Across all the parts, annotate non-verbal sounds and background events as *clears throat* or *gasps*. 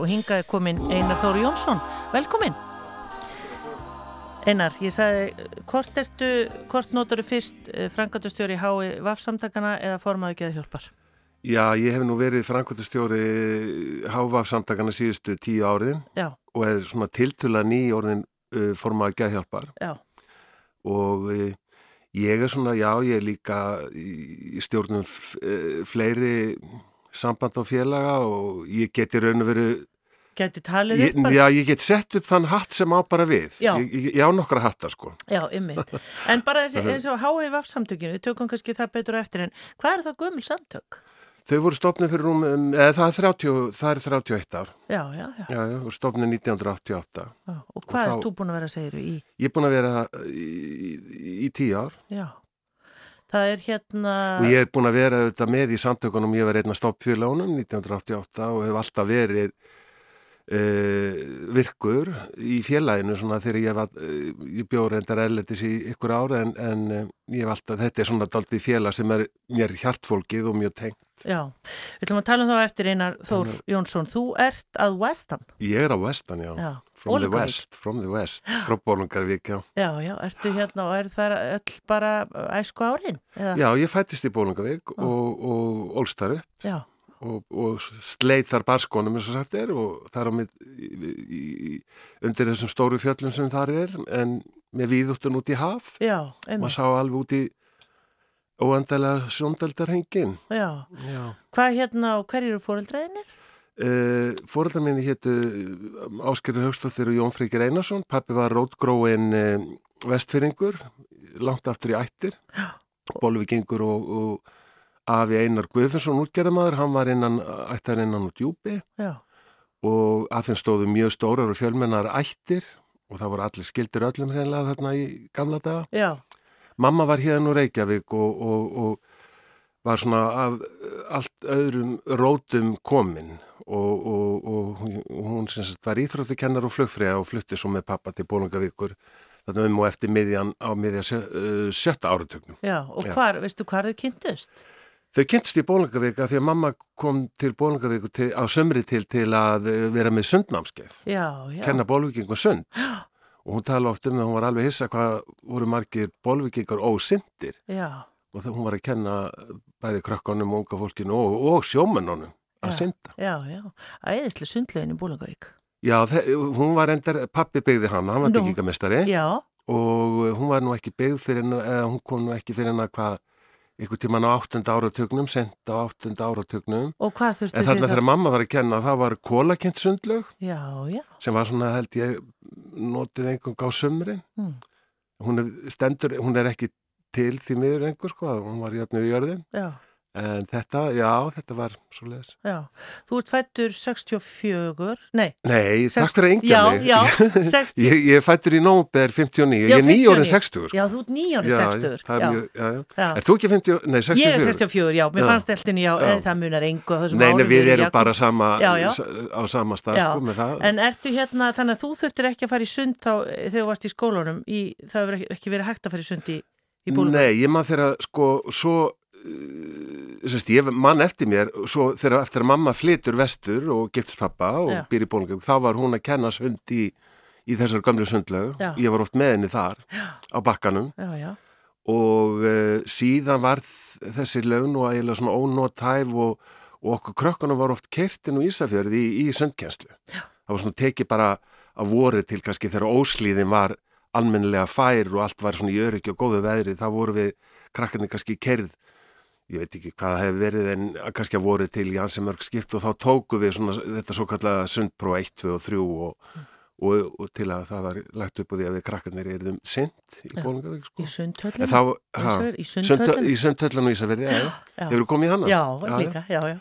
og hingaði komin Einar Þóri Jónsson. Velkomin. Einar, ég sagði, hvort, ertu, hvort notur þú fyrst eh, frangatustjóri hái VAF-samtakana eða formaðu geða hjálpar? Já, ég hef nú verið frangatustjóri hái VAF-samtakana síðustu tíu árin Já. og er svona tiltula ný orðin uh, formaðu geða hjálpar. Já. Og uh, ég er svona, já, ég er líka í, í stjórnum uh, fleiri samband á félaga og ég geti raun og veru Geti talið ég, upp bara? Já, ég get sett upp þann hatt sem á bara við Já. Ég, ég, ég á nokkra hatta sko Já, ymmið. En bara þessi, eins og hái VAF-samtökinu, við tökum kannski það betur eftir en hvað er það gömul samtök? Þau voru stopnið fyrir um, eða það er 30, það er 31 ár Já, já, já. Já, já, voru stopnið 1988 já. Og hvað þá- er þú búin að vera að segja í? Ég er búin að vera í, í, í tíu ár Já. Það er hérna... og ég er búin að vera auðvitað með í samtökunum, ég var einn að stoppfélagunum 1988 og hef alltaf verið uh, virkur í félaginu svona þegar ég var, uh, ég bjóð reyndar erlendis í ykkur ára en, en uh, ég hef alltaf, þetta er svona daldið félag sem er mér hjartfólkið og mjög tengt. Já, við ætlum að tala um þá eftir Einar Þór Jónsson. Þú ert að Westan. Ég er á Westan, já. Já. From the Bolungarvík. West, from the West, frá Bólungarvík, já. Já, já, ertu hérna og er það öll bara æsku árin? Eða? Já, ég fættist í Bólungarvík og, og ólstar upp. Já, og, og sleit þar barskónum eins og sagt er og þar á í, undir þessum stóru fjöllum sem þar er en með víðúttun út í haf já, maður einmitt. sá alveg út í óendalega sjóndeldarhengin Já, Já. hvað hérna og hverjir eru fóreldræðinir? Uh, Fóreldar minni héttu Áskerður Högstóttir og Jón Freykir Einarsson. Pappi var rótgróin uh, vestfyrringur langt aftur í ættir. *gasps* Bolvikingur og, og Afi Einar Guðfinnsson útgerðamaður hann var innan, ættar innan út djúpi. Já, og að þeim stóðu mjög stórar og fjölmennar ættir og það voru allir skildir öllum hreinlega þarna í gamla daga. já, Mamma var hérna úr Reykjavík og, og, og var svona af allt öðrum rótum komin og, og, og hún sem sagt var íþróttukennar og flugfræða og flutti svo með pappa til Bólungavíkur þarna um og eftir miðjan á miðja sjö, sjötta áratögnum. já, og Já. hvar, veistu hvar þau kynntust? Þau kynntist í Bólungavík að því að mamma kom til Bólungavíku til, á sömri til til að vera með sundnámskeið. Já, já, kenna bólvíkingum sund og hún tala oft um það, hún var alveg hissa hvað voru margir bólvíkingar ósindir já, og það hún var að kenna bæði krökkunum, unga fólkinu og, og sjómennunum að synda. já, já, æðislega sundlegin í Búlangavík. Já, hún var endar, pappi byggði hana, hann var byggingamestari Já, og hún var nú ekki byggð fyrir hennar, eða hún kom nú ekki fyrir hennar hvað, ykkur tíman á áttunda áratögnum, sent á áttunda áratögnum. og hvað þurftu En þarna þegar mamma var að kenna, það var kólakent sundlög Já, já, sem var svona held ég notið einhvern á sömrin Mm. hún stendur, hún er ekki til því miður einhver sko, hún var jöfnir í jörðin já, en þetta, já, þetta var svo leiðis. já. Þú ert fættur 64, nei, Nei, Sext- takk fyrir að engja já, mig já, *laughs* 60. ég, ég er fættur í nómber 59, Já, ég er nýjórið 59. 60 sko. Já, þú ert nýjárið Já, 60. það er já. mjög, já, já. Já. Er þú ekki 50, nei 64? Ég er 64, já, mér Já. fannst eltinni, já, Já. en það munar engu á þessum Nei, nei, árum, við er erum bara sama, Já, já. á sama stað Já, sko, með það. En ertu hérna, þannig að þú þurftir ekki að fara í sund þá þegar þú varst í skólanum, í, það hefur ekki verið hægt að fara í sund í, í búlum? Nei, ég man þegar sko svo uh, sérst, ég man eftir mér svo þegar eftir að mamma flytur vestur og giftist pappa og Já. býr í bólingum þá var hún að kenna sund í, í þessar gamlu sundlögu Já. ég var oft með henni þar á bakkanum Já, já, og uh, síðan var þessi laun og eiginlega svona ónótæf og, og okkur krökkunum var oft kertin og Ísafjörði í, í sundkjenslu það var svona tekið bara að voru til kannski þegar óslíðin var almennilega fær og allt var svona í öryggi og góðu veðri þá voru við krakkarnir kannski kerð ég veit ekki hvað það hefur verið en kannski að voru til í ansi mörg skipt og þá tóku við svona þetta svo kallega sundpró 1, 2 og 3 og, og, og til að það var lagt upp á því að við krakkarnir erum synd í Já. Bólungavík sko. í En sundhöllinu? þá, ha, Í sundhöllan og Ísafjörði, já, já. Já. Hefur þú komið í hana? Já, líka, já, já.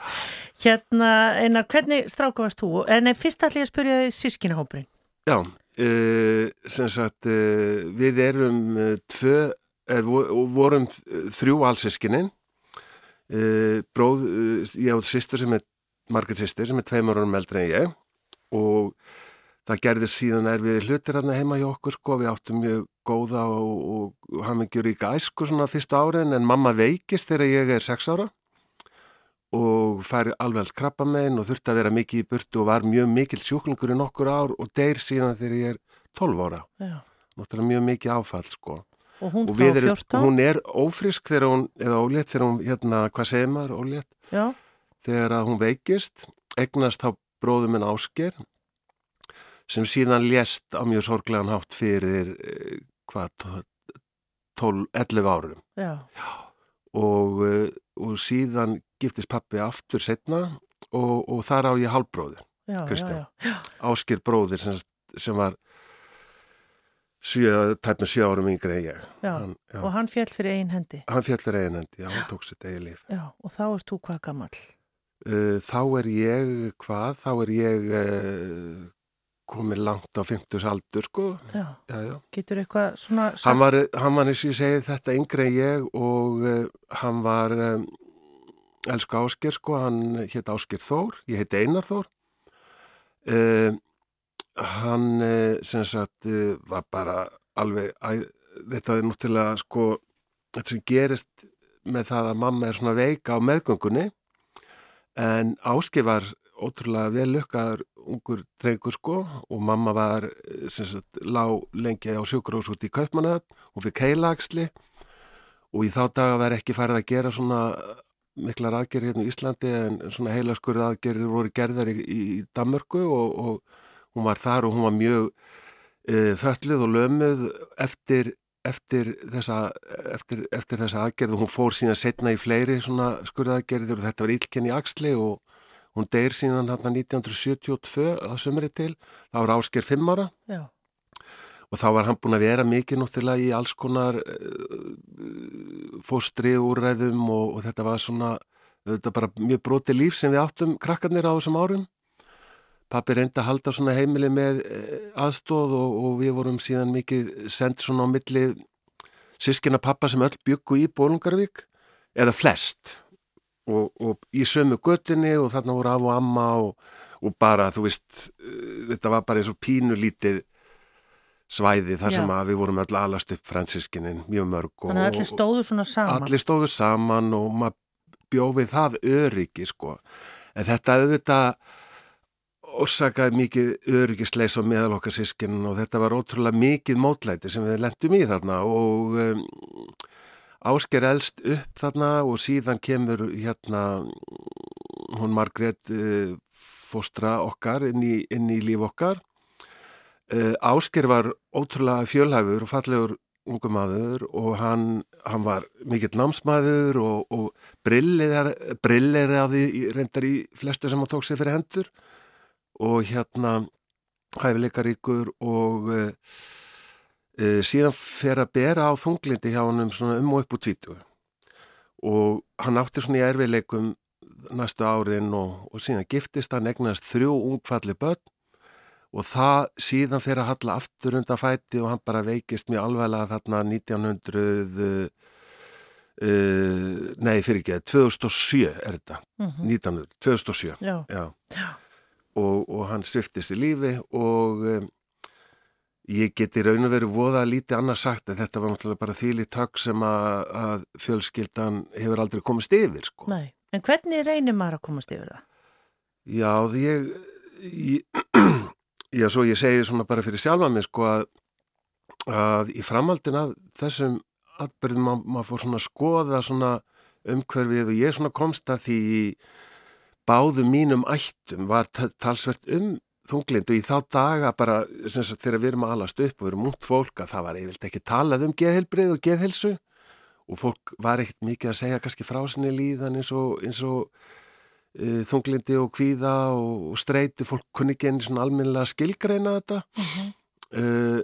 Hérna, Einar, hvernig stráka varst þú? En fyrst ætlum ég að spyrja þið sískinahópurinn. Já, sem sagt, uh, við erum uh, tvö, uh, vorum þrjú allsískinin, uh, bróð, ég átt sýstur sem er, Margrét sýstur sem er tveimur árum eldri en ég. Og það gerðist síðan er við hlutir hérna heima hjá okkur sko, við áttum mjög góða og, og hafum ekki ríka æsku svona fyrsta árin en mamma veikist þegar ég er sex ára og fær alveg krabba meginn og þurfti að vera mikið í burtu og var mjög mikil sjúklingur í nokkur ár og deyr síðan þegar ég er 12 ára. Já. Náttúrulega mjög mikið áfall sko. Og hún Og við erum, 14? hún er ófrisk þegar hún, eða ólétt þegar hún, hérna, hvað segir maður, ólétt? Já, Þegar að hún veikist, egnast þá bróðum minn Ásker sem síðan lést á mjög sorglegan hátt fyrir, eh, hvað, 12, 11 árum. já, og, uh, og síðan giftist pappi aftur setna og, og þar á ég já, Kristján. já. Áskir bróðir sem, sem var sjö, tæp með sjö árum yngri en ég. Já, Hann, já, og hann fjall fyrir ein hendi. hann fjallir eiginendi, já, hann tók sitt eigi líf. Já, og þá ert þú hvað gammal? Uh, þá er ég, hvað, þá er ég uh, komið langt á 50 aldur, sko. Já, Já, já. getur eitthvað svona Hann var, hann var eins og ég segi þetta yngri en ég og uh, hann var um, elsku Ásker sko, hann hétt Ásker Þór, ég heiti Einar Þór. Uh, hann uh, sem sagt uh, var bara alveg, æ, þetta er náttúrulega sko, þetta sem gerist með það að mamma er svona veika á meðgöngunni en Ásker var ótrúlega vel lukkaður ungur drengur sko og mamma var eh, sagt lág lengi á sjúkrós út í Kaupmannöf og fyrir keilagsli og í þá daga var ekki farið að gera svona miklar aðgerðir hérna í Íslandi en svona heilaskur aðgerðir voru gerðar í, í Danmörku og, og hún var þar og hún var mjög uh, fölluð og lömuð eftir, eftir, þessa, eftir, eftir þessa aðgerð. Og hún fór síðan setna í fleiri skurðaðgerðir og þetta var ílkenni í axli og hún deyr síðan hérna 1972 að sömri til, þá var Ásker 5 ára. Já, og þá var hann búin að vera mikið náttúrulega í alls konar uh, fóstri úrræðum og, og þetta var svona þetta bara mjög broti líf sem við áttum krakkarnir á þessum árum. Pappi reyndi að halda svona heimili með eh, aðstóð og, og við vorum síðan mikið sendt svona á milli sískina pappa sem öll byggu í Bólungarvík eða flest og, og í sömu göttinni og þarna voru af og amma og, og bara þú veist eh, þetta var bara eins og pínu lítið svæði þar Já. sem að við vorum öll alast upp fransískinin mjög mörg og, allir stóðu svona saman. allir stóðu saman og maður bjófið það öryggi sko en þetta auðvitað orsakaði mikið öryggisleis á meðal okkar sískinin og þetta var ótrúlega mikið mótlæti sem við lendum í þarna og um, ásker elst upp þarna og síðan kemur hérna hún Margrét uh, fóstra okkar inn í, inn í líf okkar. Uh, Ásker var ótrúlega fjölhæfur og fallegur ungu maður og hann, hann var mikill námsmaður og, og brillir af því reyndar í flestu sem hann tók sér fyrir hendur og hérna hæfileikaríkur og uh, síðan fer að bera á þunglindi hjá hann um svona um og upp úr tvítu og hann átti svona í erfileikum næstu árin og, og síðan giftist hann egnast þrjú ungfalli börn. Og það síðan fyrir að halla aftur undan fæti og hann bara veikist mjög alveglega þarna 1900 uh, uh, nei fyrir ekki 2007 er þetta. Mhm. 1900, 2007 Já, já. Og, og hann sviftist í lífi og um, ég geti raun og verið voða lítið annars sagt að þetta var náttúrulega bara þvíli takk sem að, að fjölskyldan hefur aldrei komist yfir sko. nei. En hvernig reynir maður að komast yfir það? Já, ég, ég *clears throat* já, svo ég segi svona bara fyrir sjálfa mig sko að, að í framhaldin af þessum atbyrðum ma maður fór svona að skoða svona umhverfið og ég svona komst að því í báðum mínum ættum var ta- talsvert um þunglind og í þá daga bara sagt, þegar við erum að alast upp og við erum út fólk að það var eiginlega ekki talað um geðhelbrið og geðhelsu og fólk var ekkert mikið að segja kannski frá sinni líðan eins og, eins og uh, þunglindi og kvíða og, og streyti, fólk kunni ekki einu svona almennilega skilgreina þetta Mhm. uh,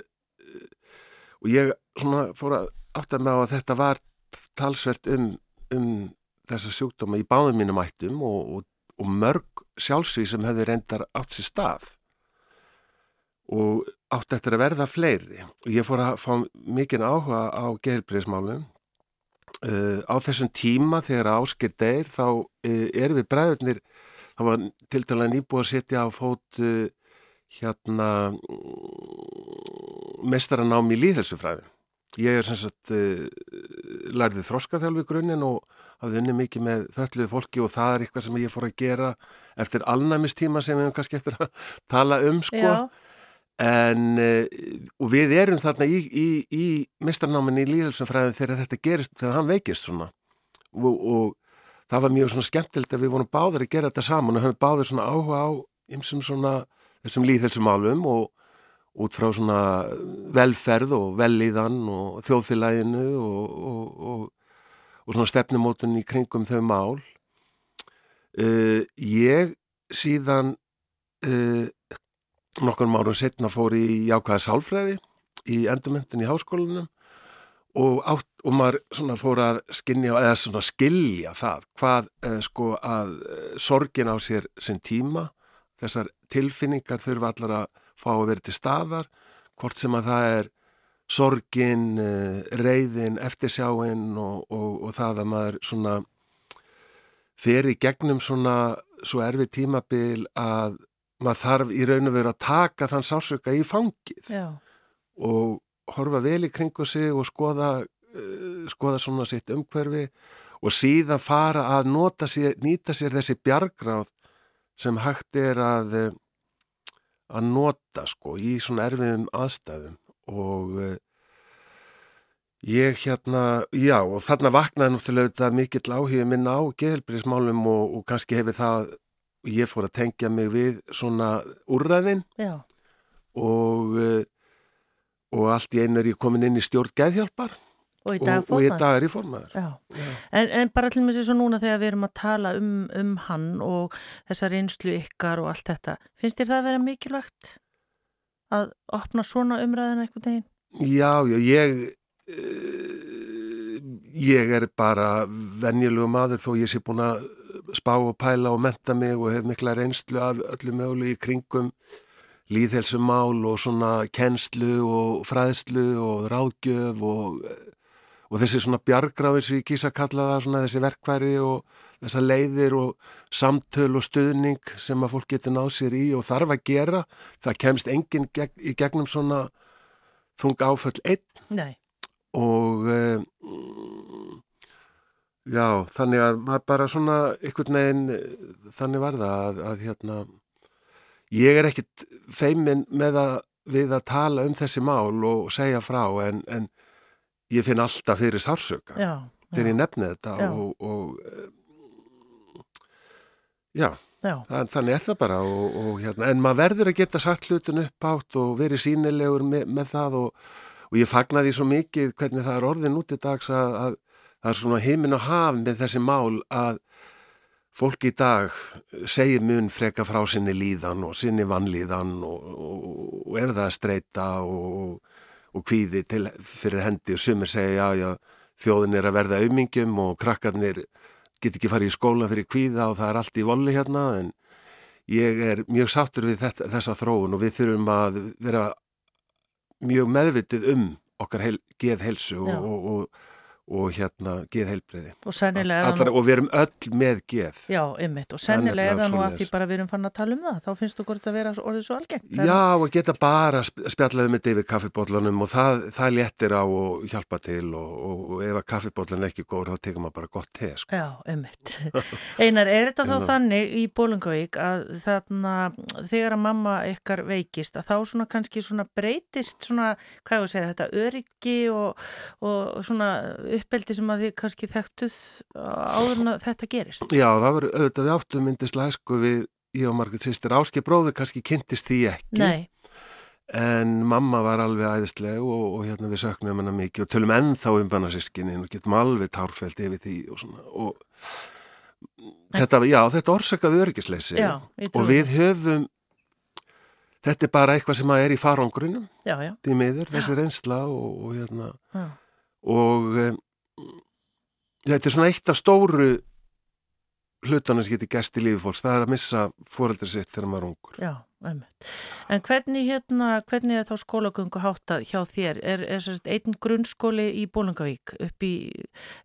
og ég svona fór að átta með á að þetta var talsvert um, um þessa sjúkdóma í báðum mínum ættum og, og, og mörg sjálfsvíð sem hefði reyndar átt sér stað. Og átt eftir að verða fleiri. Og ég fór að fá mikinn áhuga á geðilbriðismálum uh, á þessum tíma þegar áskir deyr þá uh, erum við bræðurnir það var til dæla nýbúið að setja á fót uh, hérna mestaranám í líðhelsufræði ég er sem sagt uh, lærði þroskaþjálfi grunninn og hafði unni mikið með þölluðu fólki og það er eitthvað sem ég fór að gera eftir alnæmistíma sem við hefum kannski eftir að *laughs* tala um sko. En, uh, og við erum þarna í, í, í mistarnáminni í líðelsumfræðin þegar þetta gerist, þegar hann veikist svona. Og, og það var mjög svona skemmtild að við vorum báðir að gera þetta saman og höfum báðir svona áhuga á ymsum svona þessum líðhelsumálum og út frá svona velferð og velíðan og þjóðfélaginu og, og, og, og svona stefnumótun í kringum þau mál. Uh, ég síðan uh, nokkur árum setna fór í jákvæða sálfræði í endurmyndin í háskólanum og, átt, og maður svona fór að skinja eða svona skilja það hvað eh, sko að eh, sorgin á sér sinn tíma þessar tilfinningar þurfa allar að fá að vera til staðar hvort sem að það er sorgin, eh, reyðin, eftirsjáin og, og, og það að maður svona fer í gegnum svona svo erfið tímabil að maður þarf í raun og veru að taka þann sásöka í fangið já, og horfa vel í kringu sig og skoða, uh, skoða svona sitt umhverfi og síðan fara að nota sér, nýta sér þessi bjargráð sem hægt er að, uh, að nota sko í svona erfiðum aðstæðum og uh, ég hérna, já og þarna vaknaði náttúrulega þetta mikill áhugið minn á geðhelbriðismálum og, og kannski hefur það, ég fór að tengja mig við svona úrræðin. Já, og, uh, og allt í einu er ég komin inn í stjórn geðhjálpar og í og, dag og í dag er ég formaður. En, en bara til með sér svo núna þegar við erum að tala um, um hann og þessa reynslu ykkar og allt þetta, finnst þér það að vera mikilvægt að opna svona umræðina einhvern veginn? Já, já, ég, uh, ég er bara venjulegu maður þó ég sé búin að spá og pæla og menta mig og hef mikla reynslu af öllu mögulegu í kringum líðhelsumál og svona kennslu og fræðslu og ráðgjöf og, og þessi svona bjargráðir sem ég kýsa að kalla það, svona þessi verkværi og þessa leiðir og samtöl og stuðning sem að fólk getur náð sér í og þarf að gera. Það kemst enginn gegn, í gegnum svona þung áföll einn Nei, og um, já, þannig að maður bara svona einhvern veginn eh, þannig var það að, að hérna ég er ekkit feimin með að við að tala um þessi mál og segja frá en, en ég finn alltaf fyrir sársöka já, þegar ég nefni þetta Já. og, og um, já, já, það, þannig er það bara og, og hérna, en maður verður að geta sagt hlutin upp átt og verið sínilegur með, með það og, og ég fagnaði svo mikið hvernig það er orðin út í dags að, að það er svona heimin og haf með þessi mál að fólk í dag segir mun freka frá sinni líðan og sinni vannlíðan og, og, og ef það er streyta og, og kvíði til, fyrir hendi og sumir segja já, já, þjóðin er að verða aumingjum og krakkarnir get ekki farið í skóla fyrir kvíða og það er allt í volli hérna en ég er mjög sáttur við þetta, þessa þróun og við þurfum að vera mjög meðvitið um okkar heil, geðhelsu og, og, og, og hérna geðheilbreyði og sennilega nú, og við erum öll með geð já, ymmit, og sennilega er það nú að því bara við erum fann að tala um það, þá finnst okkur þetta að vera orðið svo algengt. Já, og geta bara sp- spjallað um þetta yfir kaffibóllunum og það, það léttir á og hjálpa til og, og, og ef að kaffibóllun er ekki góður þá tekur maður bara gott te sko. Já, ummitt. *laughs* Einar, er þetta þá þannig í Bólungavík að þarna þegar að mamma ykkar veikist að þá svona kannski svona breytist svona, hvað ég og, og uppeldi sem að þið kannski þekktuð áður en þetta gerist? Já, það var auðvitað við áttum myndislega sko við ég og Margrét sýstir Áski bróður kannski kynntist því ekki Nei, en mamma var alveg æðisleg og, og hérna við söknum hennar mikið og tölum ennþá um bannasískinni og getum alveg tárfælt yfir því og svona. Og þetta, já, þetta orsakaði trúi og við höfum þetta er bara eitthvað sem að er í já, því miður, þessi reynsla og, og hérna. Já, og um, þetta er svona eitt af stóru hlutana sem getur gæst í lífi fólks, það er að missa fóreldri sitt þegar maður er ungur já, ummitt. En hvernig hérna, hvernig er þá skólagöngu háttað hjá þér? Er, er einn grunnskóli í Bólungavík upp í,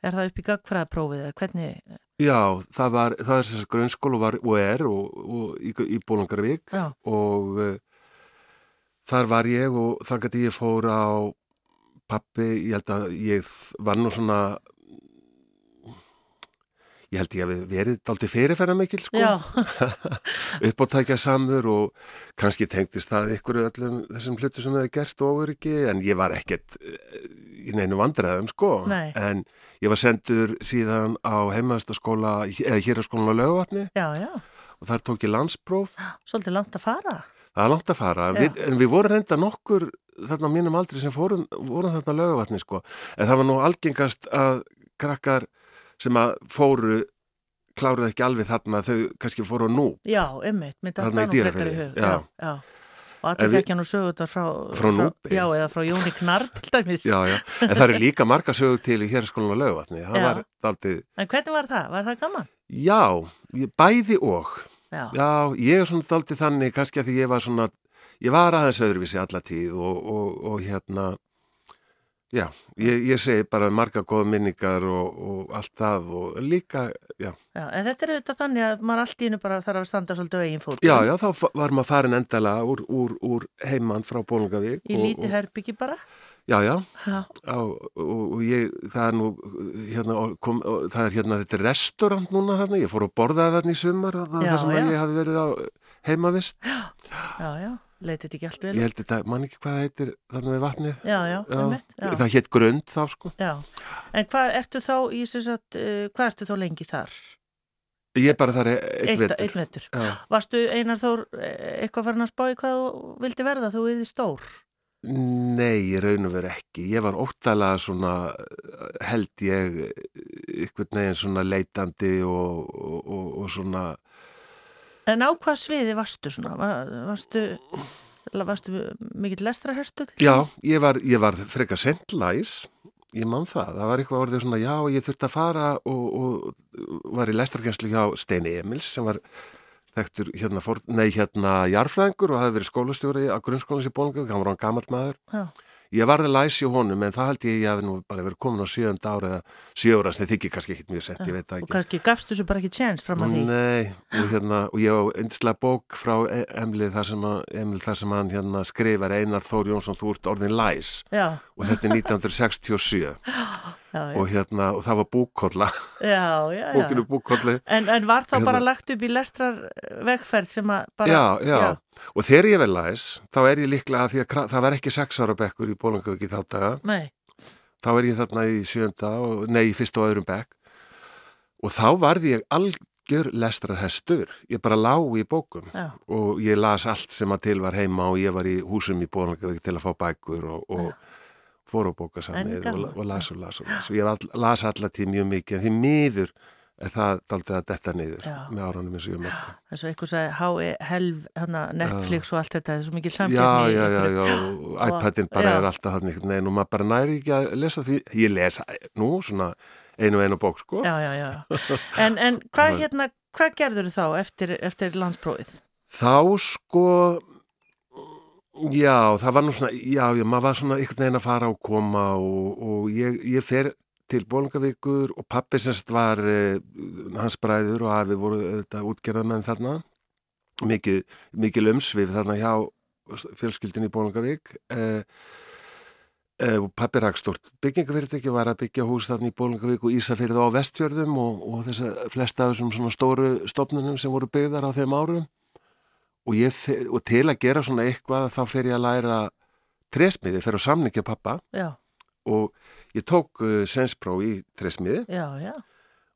er það upp í gagfræðaprófið eða hvernig? Já, það var, það er þess að grunnskólu var og er og, og í, í Bólungarvík Já, og uh, þar var ég og þar gæti ég fór á pappi, ég held að ég var nú svona ég held ég að við verið aldrei fyrirferða mikil sko. *laughs* Uppáttækja samur og kannski tengdist það ykkur öllum þessum hlutu sem hefði gerst ofur ekki en ég var ekkert eh, í neinu vandræðum sko. Nei. en ég var sendur síðan á heimaðastaskóla eða hér á skólan á lögavatni já, já. og þar tók ég landspróf. Svolítið langt að fara. það er langt að fara. Við, en við vorum reynda nokkur þarna mínum aldri sem fórum, vorum þarna lögavatni sko. En það var nú algengast að krakkar sem að fóru kláruð ekki alveg þarna þau kannski fóru á nú Já, datt Þarna í það nú frekar í hug. já. já. Og En allir þekkja nú sögutar frá, Frá Núpi. Já, eða frá Jóni Knarr til dæmis. Já, já, en það eru líka marga sögur til í hér skólan á lögavatni, það Já. var aldrei, En hvernig var það? Var það gaman? já, bæði og, Já, já, ég er svona aldrei þannig, kannski að því ég var svona, ég var aðeins öðruvísi alla tíð og, og, og hérna, já, ég, ég segi bara marga góða minningar og, og allt það og líka, já, já, en þetta er auðvitað þannig að maður allt í hennu bara þarf að standa svolítið á eigin fótum. já, já, þá var maður farin endala úr, úr, úr heimann frá Bólungavík. Í lítið herbyggi bara. Já, já, Já, á, og, og ég, það er nú, hérna, kom, það er hérna, þetta restaurant núna þarna, ég fór að borða þarna í sumar, Já, þar sem já. ég hafi verið á heimavist. já, já, leitið þetta ekki allt vel. Ég held þetta, man ekki hvað það heitir þarna við vatnið. Já, já, einmitt. Já. það hétt grönd þá sko. já. En hvað ertu þá í sem sagt, uh, hvað ertu þá lengi þar? Ég er bara þar e- einn vetur. einn vetur. Já. Varstu Einar Þór eh, eitthvað farin að spá í hvað þú vildi verða þú erði stór? Nei, raun og veru ekki. Ég var óttalega svona, eh, held ég, ykkur neginn svona leitandi og, og, og, og svona, En á hvað sviði varstu svona? Var, varstu, varstu mikill lestraherstu? já, ég var, ég var frekar sent læs. Ég man það, það var eitthvað orðið svona, já, ég þurfti að fara og, og var í lestarkjænslu hjá Steini Emils sem var þekktur hérna, for, nei, hérna jarfræðingur og hafði verið skólastjóri á grunnskólanins í Bólungavík, hann var hann gamalt maður. Já. Ég varði læs í honum en það held ég ég hafi nú bara verið komin á sjöund ára eða sjöura sem þykir kannski ekkit mjög sent, ég veit það Og ekki. kannski gafstu þessu bara ekki tjens fram að því? Nei, og, hérna, og ég á einslega bók frá E- Emil þar sem, að, Emil þar sem hann hérna, skrifar Einar Þór Jónsson, þú ert orðin læs Já, og þetta er 1967 *gasps* já, já, og, hérna, og það var búkkolla, já, já, *laughs* já. bókinu búkkolli. En, en var þá Hérna. bara lagt upp í lestrar vegferð sem að bara... Já, já, og þegar ég vel læs, þá er ég líklega að því að það var ekki sex ára bekkur í Bólungavík í þá daga, Nei, þá er ég þarna í sjönda, og, nei, í fyrsta og öðrum bekk. Og þá varði ég algjör lestrarhestur, ég bara lá í bókum já, og ég las allt sem að til var heima og ég var í húsum í Bólungavík til að fá bækur og, og fór á bókasamnið og, og las og las og las. Og ég las allatíð mjög mikið því miður er það daldið að detta niður Já. með árunum eins og ég mörg eins og eitthvað sagði H.E. Helv, Netflix og allt þetta, það er svo mikil Já, samkjöfni já, já, já, og iPadin bara Já. er alltaf þannig, nei, nú maður bara næri ekki að lesa því, ég lesa nú svona einu einu bók, sko. Já, já, já. En, en *laughs* hvað hérna, hvað gerður þá eftir, eftir landsprófið? Þá, sko, já, það var nú svona, já, já, maður var svona einhvern veginn að fara og koma og, og ég, ég fer til Bólingavíkur og pappi semst var eh, hans bræður og afi voru þetta útgerðamenn þarna, mikið, mikið umsvið þarna hjá fjölskyldin í Bólingavík eh, eh, og pappi rækstort byggingafyrirtæki var að byggja hús þarna í Bólingavík og Ísafyrðu á Vestfjörðum og, og þess að flesta af þessum svona stóru stofnunum sem voru byggðar á þeim árum. Og, ég, og til að gera svona eitthvað þá fer ég að læra tresmiði, fer á samningja pappa Já, og ég tók uh, senspróf í tresmiði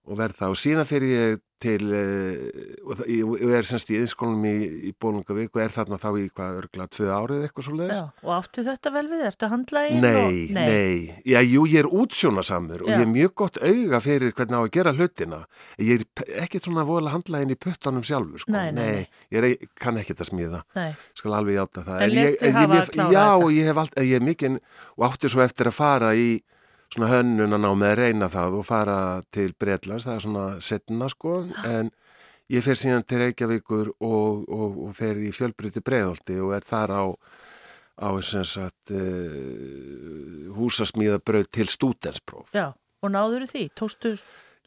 og verð það og síðan fer ég til uh, ég, ég er semst í innskólanum í, í Bólungavík og er þarna þá í hvað örgla tvö árið eitthvað svo leiðis já. Og áttu þetta vel við? Ertu handlægin? Nei, og... nei, já, jú, ég er útsjónasamur og ég er mjög gott auga fyrir hvernig á að gera hlutina. Ég er ekkert svona vola handlægin í puttanum sjálfur, sko. Nei, nei, nei. Ég er, kann ekkert að smíða, Nei, skal alveg játa það. En ég, léstu ég- klárað Já, þetta? og ég hef ég er mikinn og átti svo eftir að fara í svona hönnun að ná með að reyna það og fara til Bretlands, það er svona setna, sko, en ég fer síðan til Reykjavíkur og, og, og fer í fjölbrytti breiðholti og er þar á á sagt uh, húsasmíðabraut til stúdenspróf. já. Og náður því? Tóstu...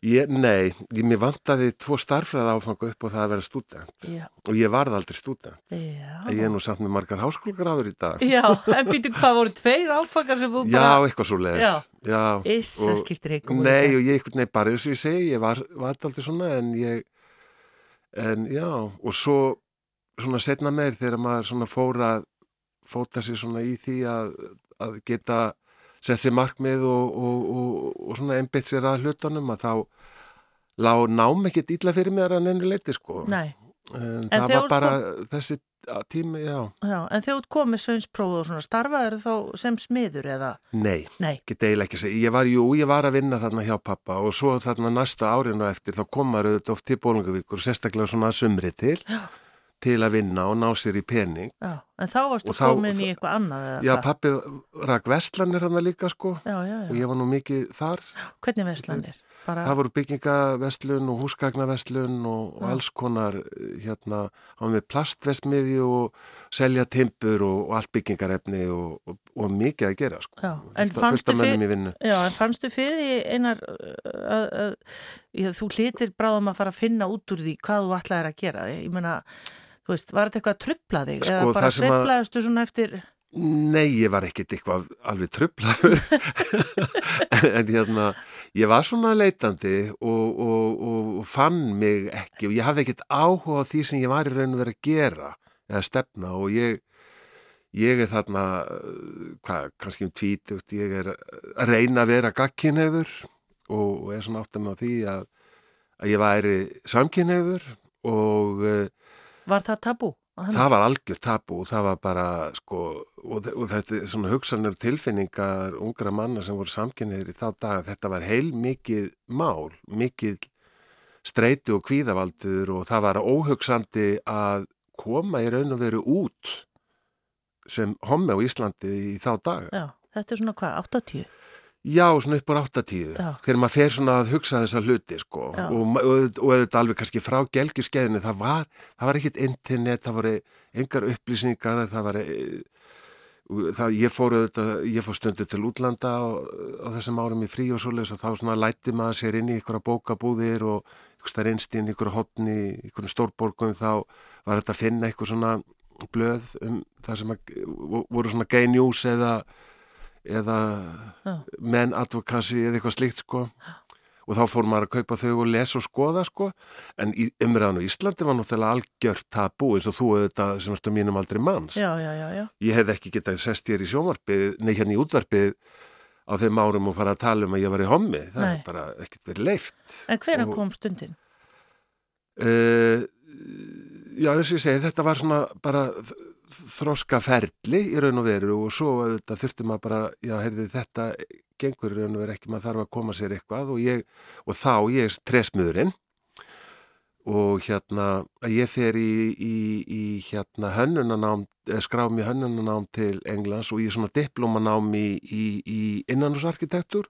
Ég, nei, ég, mér vantaði tvo starfræða áfanga upp og það að vera student Já. og ég varð aldrei student. Já. Ég er nú samt með margar háskólagráður í dag. Já, en býtu hvað voru tveir áfangar sem þú Já, bara... eitthvað svo. Já. Já. Iss, það skiptir heikum. Nei, og ég, nei, bara þess að ég segi, ég var, var aldrei svona en ég, en já, og svo svona setna meir þegar maður svona fór að fóta sig svona í því að, að geta sett sér markmið og, og, og, og svona einbeitt sér að hlutunum að þá lág nám ekkert illa fyrir mér að nennu leiti sko. Nei, En, En það var bara þessi tími, já. já, en þegar þú komið sveinspróð og svona starfaður þá sem smiður eða... Nei, Nei, ekki að segja. Ég var, jú, ég var að vinna þarna hjá pappa og svo þarna næstu árinu eftir þá komar auðvitað oft til Bólungavíkur, sérstaklega svona að sumri til, til að vinna og ná sér í pening. já, en þá varstu þá- komin í eitthvað annað eða Já, hvað? pappi rak vestlanir hann líka sko Já, já, og ég var nú mikið þar. Hvernig verslanir? Bara... Það voru byggingavestlun og húsgagnavestlun og, og alls konar hérna, hann með plastvestmiði og selja timpur og, og allt byggingarefni og, og, og mikið að gera sko. Já, en fannstu fullt af mönnum fyr- í vinnu. Já, en fannstu fyrir einar að, að, að þú hlýtir bráðum að fara að finna út úr því hvað þú ætlaðir að gera. Ég meina, þú veist, var þetta eitthvað að trubla þig? Sko, eða bara sveiflaðistu svona eftir... Nei, ég var ekkit eitthvað alveg trublaður *laughs* en hérna, ég var svona leitandi og, og, og, fann mig ekki og ég hafði ekkit áhuga á því sem ég var í raun og verið að gera eða stefna og ég ég er þarna uh, hvað, kannski um tvítugt ég er að reyna að vera gagkinheður og, og er svona átt að með því að, að ég væri samkinheður og uh, Var það tabú? á henni? Það var algjör tabu og það var bara sko og, og þetta er svona hugsanir og tilfinningar ungra manna sem voru samkynniðir í þá dag þetta var heil mikið mál, mikið streitu og kvíðavaldur og það var óhugsandi að koma í raun og veru út sem hommi á Íslandi í þá dag. Já, þetta er svona hvað, 80? Já, svona upp á 80 Já. þegar maður fer svona að hugsa þessa hluti sko. Og, og, og þetta alveg kannski frá gelgjuskeðinu það var, það var ekkit internet, það voru engar upplýsingar, það var það, ég fór auðvitað, ég fór stundu til útlanda á, á þessum árum í frí og svoleiðis og þá svona lætti maður sér inn í ykkur bókabúðir og ykkur stær innst inn í ykkur hotni, ykkur stórborgum þá var þetta að finna ykkur svona blöð um það sem að, voru svona gay news eða eða menn advokasi eða eitthvað slíkt sko. Og þá fór maður að kaupa þau og lesa og skoða sko. En í umræðan á Íslandi var náttúrulega algjört tabu eins og þú auðvitað sem ertu á mínum aldrei manns. Ég hef ekki getað sest hér í sjónvarpið nei hérna í útvarpið á þeim árum og fara að tala um að ég var í hommi. Það Nei. er bara ekkert verið leift En hvernig Og- kom stundin? uh, já eins og ég segi þetta var svona bara þ- þroska ferli í raun og veru og svo þetta þurfti maður bara já heyrði þetta gengur í raun og veru ekki maður þarf að koma sér eitthvað og, ég, og þá ég er tresmiðurinn og hérna ég fer í, í, í hérna hönnunanám eða skrá mér hönnunanám til Englands og ég er svona diplomanám í, í, innanúsarkitektur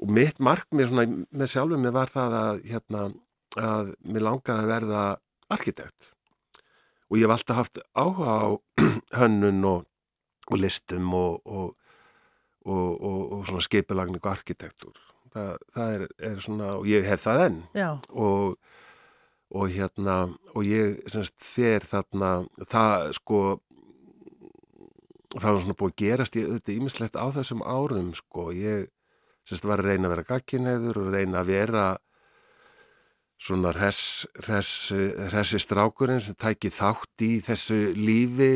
og mitt markmið með sjálfum mér var það að hérna að mér langaði að verða arkitekt og ég hef alltaf haft áhuga á *clears throat* hönnun og, og listum og, og, og, og, og svona skipulagning og arkitektur. Það, það er, er svona og ég hef það enn. Já, og, og hérna og ég semst fer þarna það sko það var svona búið að gerast ég auðvitað ímislegt á þessum árum sko. Ég semst var að reyna að vera gagkinheður og reyna að vera svona hress, hress, hressi strákurinn sem tæki þátt í þessu lífi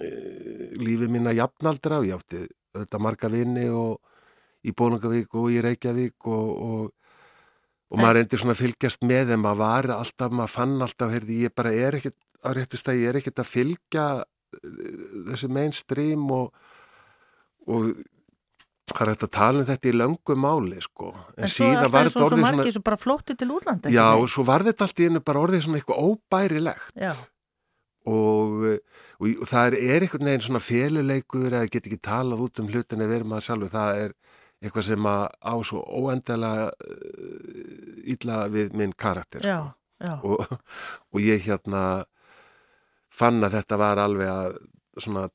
eh, lífi minna jafnaldra. Og ég átti auðvitað marga vini og í Bónungavík og í Reykjavík og, og, og maður reyndi svona að fylgjast með en maður var alltaf, maður fann alltaf, heyrði, ég bara er ekkert á réttist að ég er ekkert að fylgja eh, þessu mainstream og, og það er hægt að tala um þetta í löngu máli sko, en, en svo síðan var eins þetta og svo orðið svona sem bara flótti til útlanda. já, og svo var þetta allt í einu bara orðið svona eitthvað óbærilegt. Já, og, og, og það er, er einhvern veginn svona féluleikur eða get ekki talað út um hlutin eða verið maður sjálfur, það er eitthvað sem að á svo óendalega uh, illa við minn karakter já, já. og, og ég hérna fann að þetta var alveg að svona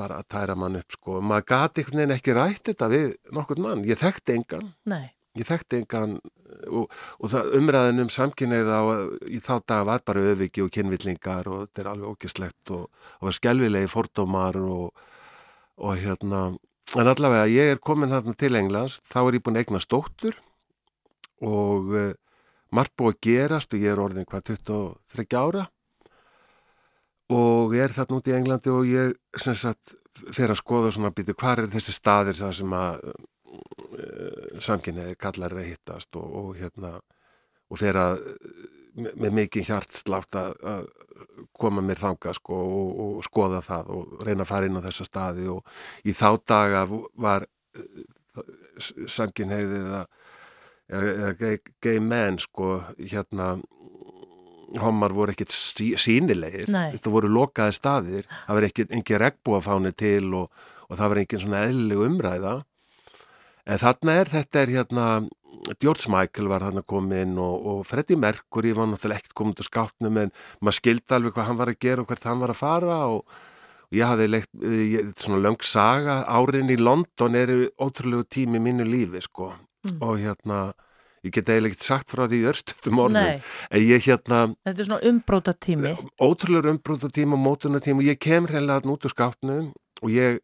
bara að tæra mann upp sko, maður gati einhvern veginn ekki rætt þetta við nokkurn mann, ég þekkti engan. Nei, ég þekkti engan og, og það umræðin um samkynneið á í þá dag var bara öfiki og kynvillingar og þetta er alveg ógislegt og það var skelvilegi fordómar og, og hérna en allavega ég er komin þarna til Englands þá er ég búin eigna stóttur og uh, margt búið að gerast og ég er orðin hvað 23 ára og ég er þarna út í Englandi og ég sagt fer að skoða svona býtu hvað er þessi staðir sem að uh, samkynniði kallar að hittast og, og hérna og fer að með mikið hjartslátt að, að koma mér þanga sko og, og skoða það og reyna að fara inn á þessa staði. Og í þá daga var uh, samkynniðið eða gay, gay men sko hérna homar voru ekkit sí, sínilegir Nei. það voru lokaði staðir. Það var ekki regnbúafáni til og, og það var engin svona eðlileg umræða. En þarna er þetta er hérna George Michael var hann að koma inn og, og Freddie Mercury var náttúrulega ekkert komið til skáttnum en maður skildi alveg hvað hann var að gera og hvert hann var að fara og, ég hafði leikt ég, svona löng saga. Árin í London eru ótrúlegu tími í mínu lífi sko. Mm. og hérna ég get eiginlega ekkert sagt frá því í örstöftum orðum en ég hérna Þetta er svona umbróta tími. ótrúlega umbrúta tíma og mótuna tíma og ég kem hreinlega hann út úr skápnum og ég,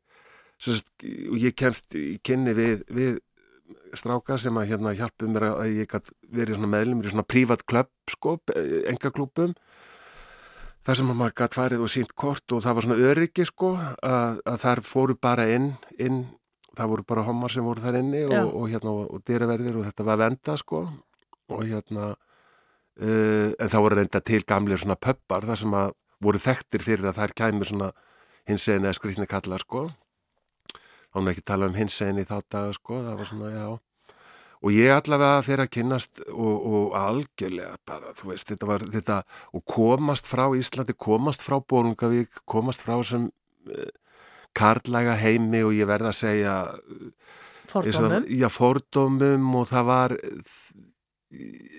sérst, og ég kemst í kynni við, við stráka sem að hérna hjálpu mér að ég gætt verið svona meðlumir í svona prívat klubb sko, engaklúpum þar sem að maður gætt farið og sínt kort og það var svona öryggi sko að, að þar fóru bara inn, inn það voru bara homar sem voru þar inni og, og hérna og dyraverðir og þetta var venda sko. Og hérna uh, en það voru reynda til gamlir svona pöppar þar sem að voru þekktir fyrir að þær kæmur svona hinsegin eða skrýtni kallar sko. Þá nú ekki tala um hinsegin í þá daga sko það var svona já. Og ég allavega fyrir að kynnast og, og algjörlega bara þú veist þetta var þetta og komast frá Íslandi komast frá Bólungavík komast frá þessum uh, karlæga heimi og ég verða að segja Fordómum. Já, fordómum og það var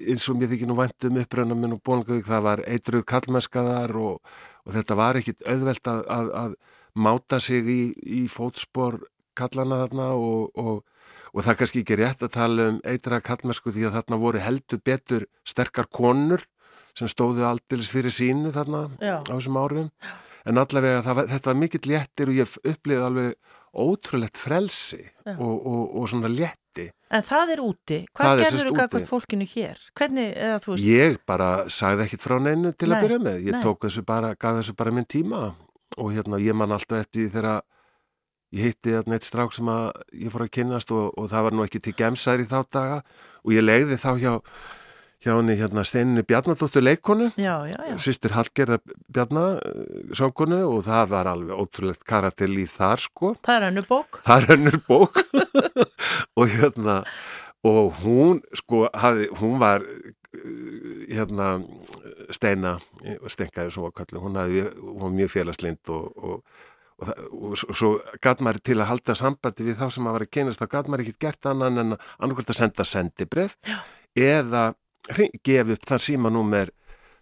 eins og mér þykir nú væntum uppröðnum minn og bóngavík, það var eitruð kallmennskaðar og, og þetta var ekkit auðvelt að, að, að máta sig í, í fótspor kallana þarna og, og, og það kannski ekki rétt að tala um eitra kallmennsku því að þarna voru heldur betur sterkar konur sem stóðu aldils fyrir sínu þarna Já. á þessum árum en allavega var, þetta var mikill léttir og ég upplýði alveg ótrúlegt frelsi og, og, og svona létti En það er úti. Hvað er gerður þú úti. gagvart fólkinu hér? Hvernig, eða þú veist, Ég bara sagði ekkit frá neinu til Nei, að byrja með. Ég nei. tók þessu bara, gaf þessu bara minn tíma og hérna ég man alltaf eftir þegar ég hitti þarna eitt strák sem að ég fór að kynnast og, og það var nú ekki til gemsær í þá daga og ég legði þá hjá, hjá henni hérna steininu Bjarnadóttur leikonu, já, já, já. sýstur Hallgerða Bjarna söngunu og það var alveg ótrúlegt karakterlíf þar sko. Það er hannu bók. Það er önnur bók *laughs* og hérna og hún sko hafði, hún var uh, hérna steina stenkaði svo að kallu, hún, hafði, hún var mjög félagslind og, og, og, það- og svo- gatt maður til að halda sambandi við þá sem maður var að kynast þá gatt maður ekkert gert annan en annarkvæmt að senda sendibref Já. eða gefa upp þar símanúmer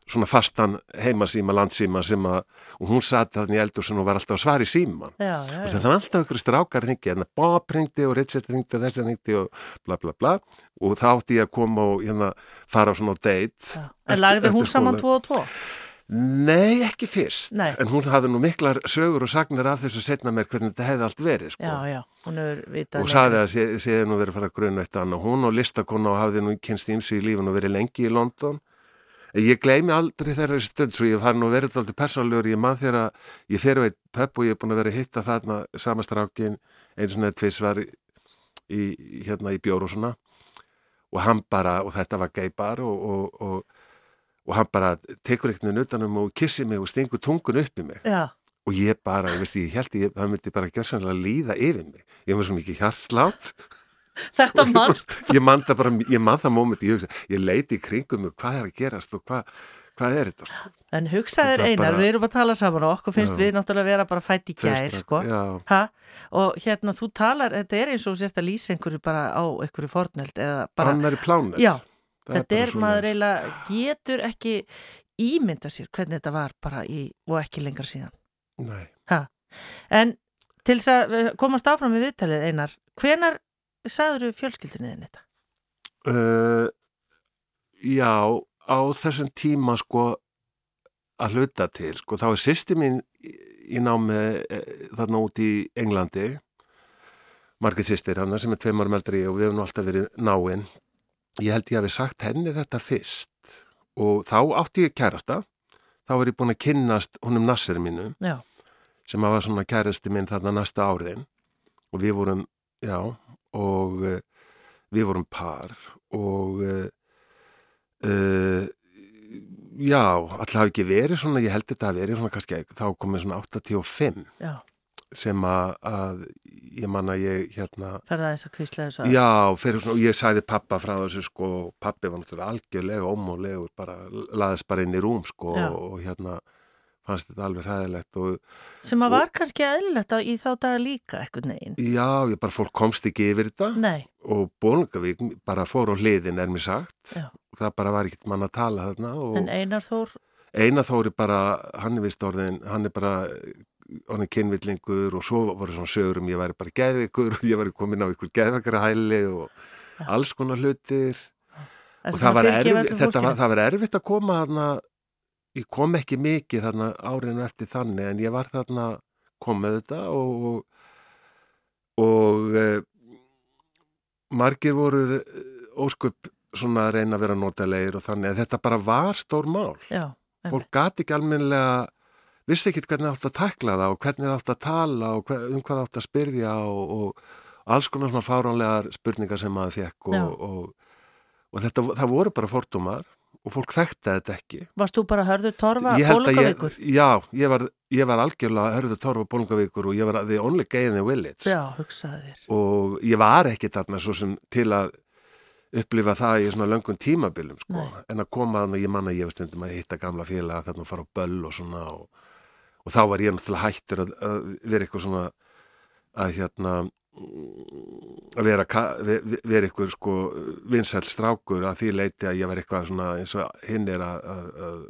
svona fastan heimasíma, landsíma sem að, og hún satt þarna í eldur sem hún var alltaf að svara í síman Já, já, og þannig að alltaf ykkur strákar ringi en Bob ringdi og Richard ringdi og þessi ringdi og bla bla bla og þá átti ég að koma og hérna fara á svona date. En lagði hún saman tvo og tvo? Nei, ekki fyrst. Nei. en hún hafði nú miklar sögur og sagnir af þessu setna mér hvernig þetta hefði allt verið sko. Já, já, hún hefur vitað og saði að sé- séði nú verið að fara að grunna eitt annað. Hún og listakona og hafði nú kynst ímsi í lífun og verið lengi í London. Ég gleymi aldrei þeirra stund svo ég fari nú verið alltaf persónlegur ég mann þegar að ég fer á eitt pub og ég er búin að vera að hitta þarna samastrákin eins og neð tvisvar í, í, hérna í bjór og svona. Og hann bara, og þetta var gay bar og, og, og, og hann bara tekur eitthvað utanum og kissi mig og stingur tungun upp í mig Já, og ég bara, ég veist, ég held ég, það myndi bara gjörsanlega líða yfir mig ég var svo mikið hjartslátt þetta mannst. ég man það bara, ég man það móment ég, ég leiti í kringum mig, hvað er að gerast og hvað, hvað er þetta sko? En hugsaðir Þetta einar, bara- við erum að tala saman og okkur finnst Já. við náttúrulega vera bara fætt í Tveir gær, strákar, sko. Og hérna, þú talar, þetta er eins og þú sért að lýsa einhverju bara á einhverju forneld eða bara, annar í plánet já, þetta er, svoleiðis. maður eiginlega getur ekki ímynda sér hvernig þetta var bara í, og ekki lengra síðan. Nei. Ha? En til þess að komast áfram við viðtalið einar, hvenar sagður fjölskyldinni þinn þetta? Uh, já, á þessum tíma sko að hluta til, sko, þá er sýsti mín í, í námi e, þarna út í Englandi margir sýstir hann sem er tveimar meldri og við hefum alltaf verið náinn ég held ég við sagt henni þetta fyrst og þá átti ég kærasta. Þá er ég búin að kynnast honum nassir mínu Já. sem var svona kærasti minn þarna næsta árin. Og við vorum, já og uh, við vorum par og uh, uh, já, alltaf hafi ekki verið svona, ég held þetta að verið svona kannski þá komið svona 85 Já, sem að, ég manna ég hérna ferða þess að kvísla þessu að. Já, fyrir og ég sagði pappa frá þessu sko, og pappi var náttúrulega algjörlega ómólegur, bara laðist bara inn í rúm sko Já. og, og hérna fannst þetta alveg hræðilegt og Sem að var kannski eðlilegt á í þá daga líka eitthvað neginn. já, ég bara fólk komst ekki yfir þetta Nei, og Bólungavík bara fór á hliðin er mér sagt Já. og það bara var ekkert mann að tala þarna og en Einar Þór, Einar Þóri bara, hann er vist orðin, hann er bara orðin kynvillingur og svo voru svona sögur um ég væri bara geðvikur og ég væri komin á ykkur geðvikara hæli og alls konar hlutir. Og það var, erfitt, þetta var, það var erfitt að koma þarna, ég kom ekki mikið þarna árinu eftir þannig en ég var þarna komið þetta og og, og e, margir voru eh, óskup svona að reyna að vera notalegir og þannig að þetta bara var stór mál. Já, fólk gati ekki almennilega vissi ekki hvernig það átt að tekla það og hvernig það átt að tala og hver, um hvað það átt að spyrja og, og alls konar svona fáránlegar spurningar sem maður fekk og, og, og þetta, það voru bara fordómar og fólk þekkti þetta ekki varst þú bara hörður torfa bólugavíkur? Já, ég var, ég var algjörlega hörðu torfa bólungavíkur og ég var the only gay in the village Já, hugsaði þér. og ég var ekki þarna svo sem til að upplifa það í svona löngum tímabilum sko. Nei. en að koma þannig, ég manna ég var stundum að hitta gamla félaga þarna og fara á böll og svona og, og þá var ég náttúrulega hættur að, að vera eitthvað svona að hérna mm, að vera, vera eitthvað sko vinsælt strákur að því leiti að ég var eitthvað svona eins og hinn er að, að,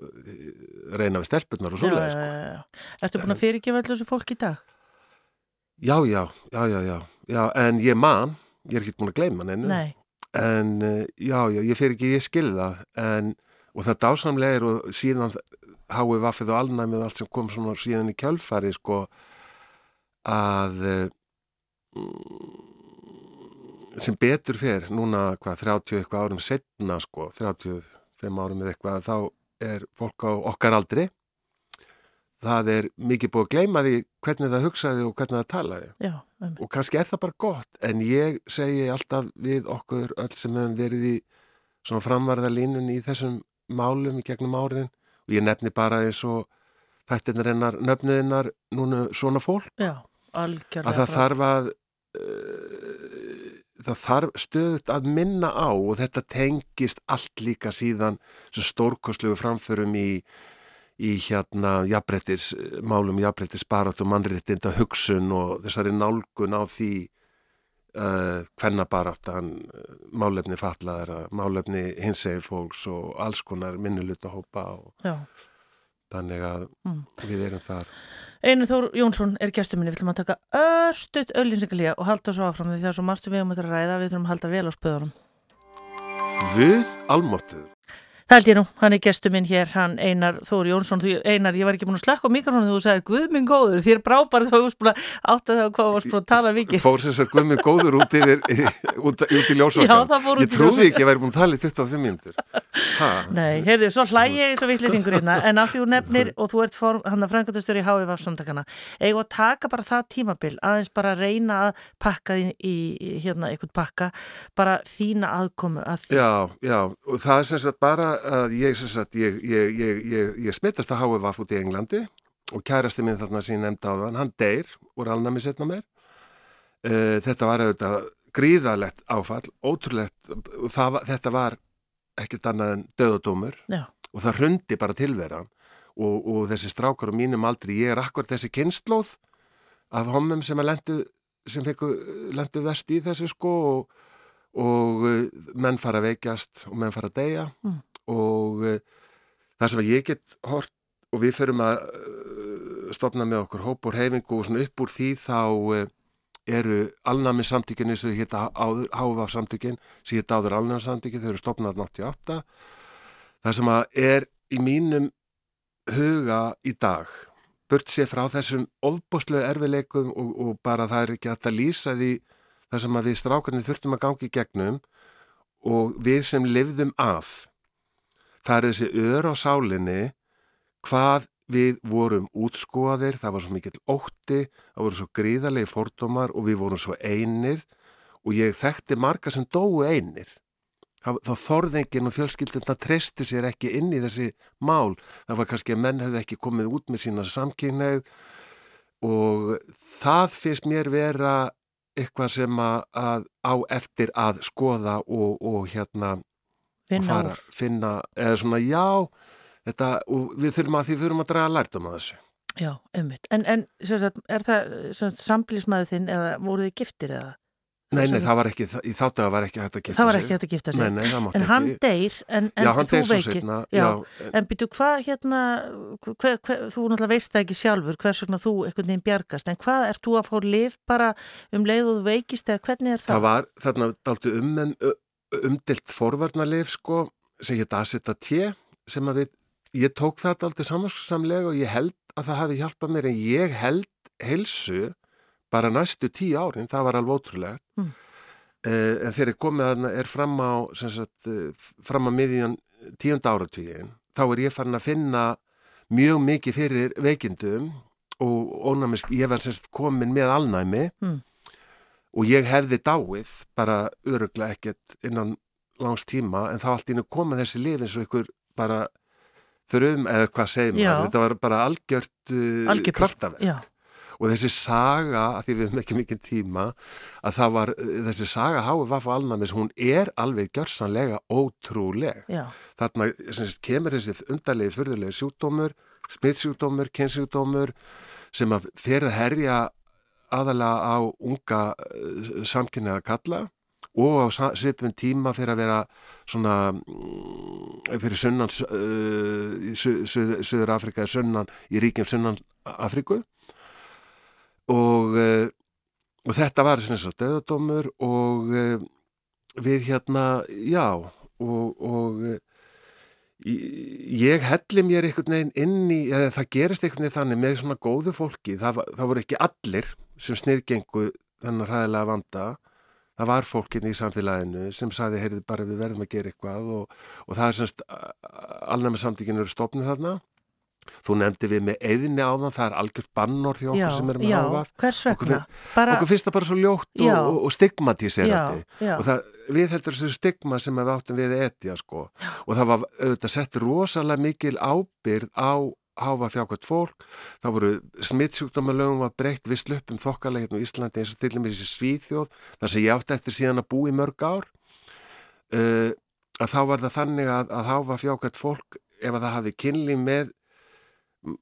reyna við stelpunnar og já, sko. Ertu búin að fyrirgefa allir þessu fólk í dag? já, já, já, já, já, já, en ég man, ég er ekki búin að gleyma neinu. Nei, en uh, já, já, ég fyrir ekki, ég skil það. En, og það dásamlega er og síðan háið vaffið og alnæmið og allt sem kom svona síðan í kjölfari sko að uh, mm, sem betur fer núna hvað 30 eitthvað árum setna sko 35 árum eða eitthvað þá er fólk á okkar aldri. Það er mikið búið að gleyma því hvernig það hugsaði og hvernig það talaði. Já, um, og kannski er það bara gott en ég segi alltaf við okkur öll sem hefum verið í svona framvarðalínun í þessum málum í gegnum árin og ég nefni bara eins og þættirnar hennar nöfniðinnar núna svona fólk. Já, að það þarf að uh, það þarf stöðut að minna á og þetta tengist allt líka síðan sem stórkostlegu framförum í, í hérna jafnbrettis, málum jafnbrettis barat og mannréttinda hugsun og þessari nálgun á því uh, hvenna baráttan málefni fatlaðara, málefni hinsegir fólks og alls konar minnuluta hópa og Já. þannig að Mm. við erum þar Einu Þór Jónsson er gestur minni, við ætlum að taka örstuðt öllýsingalíja og halda svo áfram því það er svo margt sem við höfum að ræða, við þurfum að halda vel á spöðunum. Við almóttuð Það held ég nú, hann er gestur minn hér, hann Einar Þór Jónsson, þú, Einar, ég var ekki búin að slakka á mikrofónu þú sagði, guð minn góður, þér brá bara þá átt að það hvað varst búin að tala vikið. fór sem sagt gummið góður út, yfir, *laughs* út, út í Já, ljósvakan það fór út í ég trúði ljósvakann. ekki að ég væri búin að tala í 25 mínútur ha, Nei, heyrðu, svo hlægi ég og vittlisingur hérna, en að því þú nefnir og þú ert hann að frangatastur í HVF samtakana, eigum að taka bara það tímabil, aðeins bara reyna að pakka því í, í hérna einhvern pakka, bara þína aðkomu að því. já, já og það er sem sagt bara að ég sagt ég, ég, ég, smittast að háa vaff út í Englandi og kærasti minn þarna sem ég nefndi á þann, hann deyr úr alnæmi setna mér uh, þetta var auðvitað gríðalegt áfall, ótrúlegt og það, var- þetta var ekkert annað en döðadómur og það hrundi bara tilveran og, og þessi strákar á mínum aldri, ég er akkur þessi kynnslóð af homum sem að lendu sem fekku, lendu vest í þessu sko og, og uh, menn fara að veikjast og menn fara að deyja. Mm. Og uh, það sem að ég get hort og við förum að uh, stopna með okkur hóp og reyfingu og svona upp úr því þá uh, eru alnæmis samtökinu sem hitta háfaf samtökin sem hitta áður alnæmis samtökin, þau eru stopnað 88 það sem að er í mínum huga í dag burt sér frá þessum ofbúslega erfileikum og, og bara það er ekki það lýsa því það sem að við strákarnir þurftum að gangi gegnum og við sem livðum af það er þessi ör á sálinni hvað við vorum útskóaðir, það var svo mikill ótti, það voru svo gríðarlegi fordómar og við vorum svo einir og ég þekkti marga sem dói einir þá þorðengin og fjölskylduna treystu sér ekki inn í þessi mál. Það var kannski að menn hefði ekki komið út með sína samkynneið og það finnst mér vera eitthvað sem að á eftir að skoða og, og hérna finna, fara, finna eða svona já þetta, og við þurfum að því við þurfum að draga lærdom að þessu. Já, ummitt. En, en sagt, er það samplísmaður þinn eða voruð þið giftir eða? Nei, nei, það var ekki, í þáttaga var ekki hægt að gifta sig. Það var ekki hægt að gifta sig. Nei, nei, það mátti ekki. En hann deyr, en, en já, hann þú veikir. Setna, já, já, en byrju, hvað hérna, hver, hver, þú náttúrulega veist það ekki sjálfur, hvers vegna þú einhvern veginn bjargast, en hvað, ert þú að fá liv bara um leið og þú veikist, eða hvernig er það? Það var þarna daldi um, umdilt forvarnalif, sko, sem hétt aðsetta tje, sem að við, ég tók það daldi samansamlega og ég held að það hafi hjálpað mér, en ég held heilsu bara næstu tíu árin, það var alveg ótrúlegt. Mm. Uh, en þegar ég komið að er fram á sagt, fram á miðjan tíund áratvígin, þá er ég farin að finna mjög mikið fyrir veikindum og ónæmisk, ég var semst komin með alnæmi mm. Og ég hefði dáið bara öruglega ekkert innan langs tíma en þá allt ínum komið þessi lif eins og ykkur bara þurfum, eða hvað segir maður, þetta var bara algjört uh, kraftavegg og þessi saga, að því við hefum ekki mikið tíma, að það var þessi saga Hái Vaff og Alnamis, hún er alveg gjörsanlega ótrúleg. Já. þarna semst, kemur þessi undarlegi fyrðulegi sjúkdómur smittsjúkdómur, kynnsjúkdómur sem að fer að herja aðalega á unga uh, samkynniða kalla og á svipum tíma fyrir að vera svona fyrir sunnan uh, Suður Afrika sunnan, í ríkjum sunnan Afriku og, uh, og þetta var þess að döðadómur og uh, við hérna, já og, og ég helli mér einhvern veginn inn í, eða það gerist einhvern veginn þannig með svona góðu fólki, það, það voru ekki allir sem sniðgengu þennan ræðilega vanda það var fólkinni í samfélaginu sem saði, heyrðu bara við verðum að gera eitthvað og, og það er semst með samtíkinu eru stofnið þarna Þú nefndi við með eðinni á þann, það er algjört bannor því okkur já, sem er með. Já, hvers vegna? Okkur, bara... okkur finnst það bara svo ljótt og, og, og stigmatíserandi og það, við heldur þessu stigma sem við áttum við etja sko já. og það var auðvitað sett rosalega mikil ábyrð á háfa fjákvæmt fólk, það voru smittsjúkdómalögum var breytt við slöpum þokkarlega hérna í Íslandi eins og til og með þessi svíþjóð þar sem ég átti eftir síðan að bú í mörg ár. Uh, að þá var það þannig að, að háfa fjákvæmt fólk ef að það hafi kynli með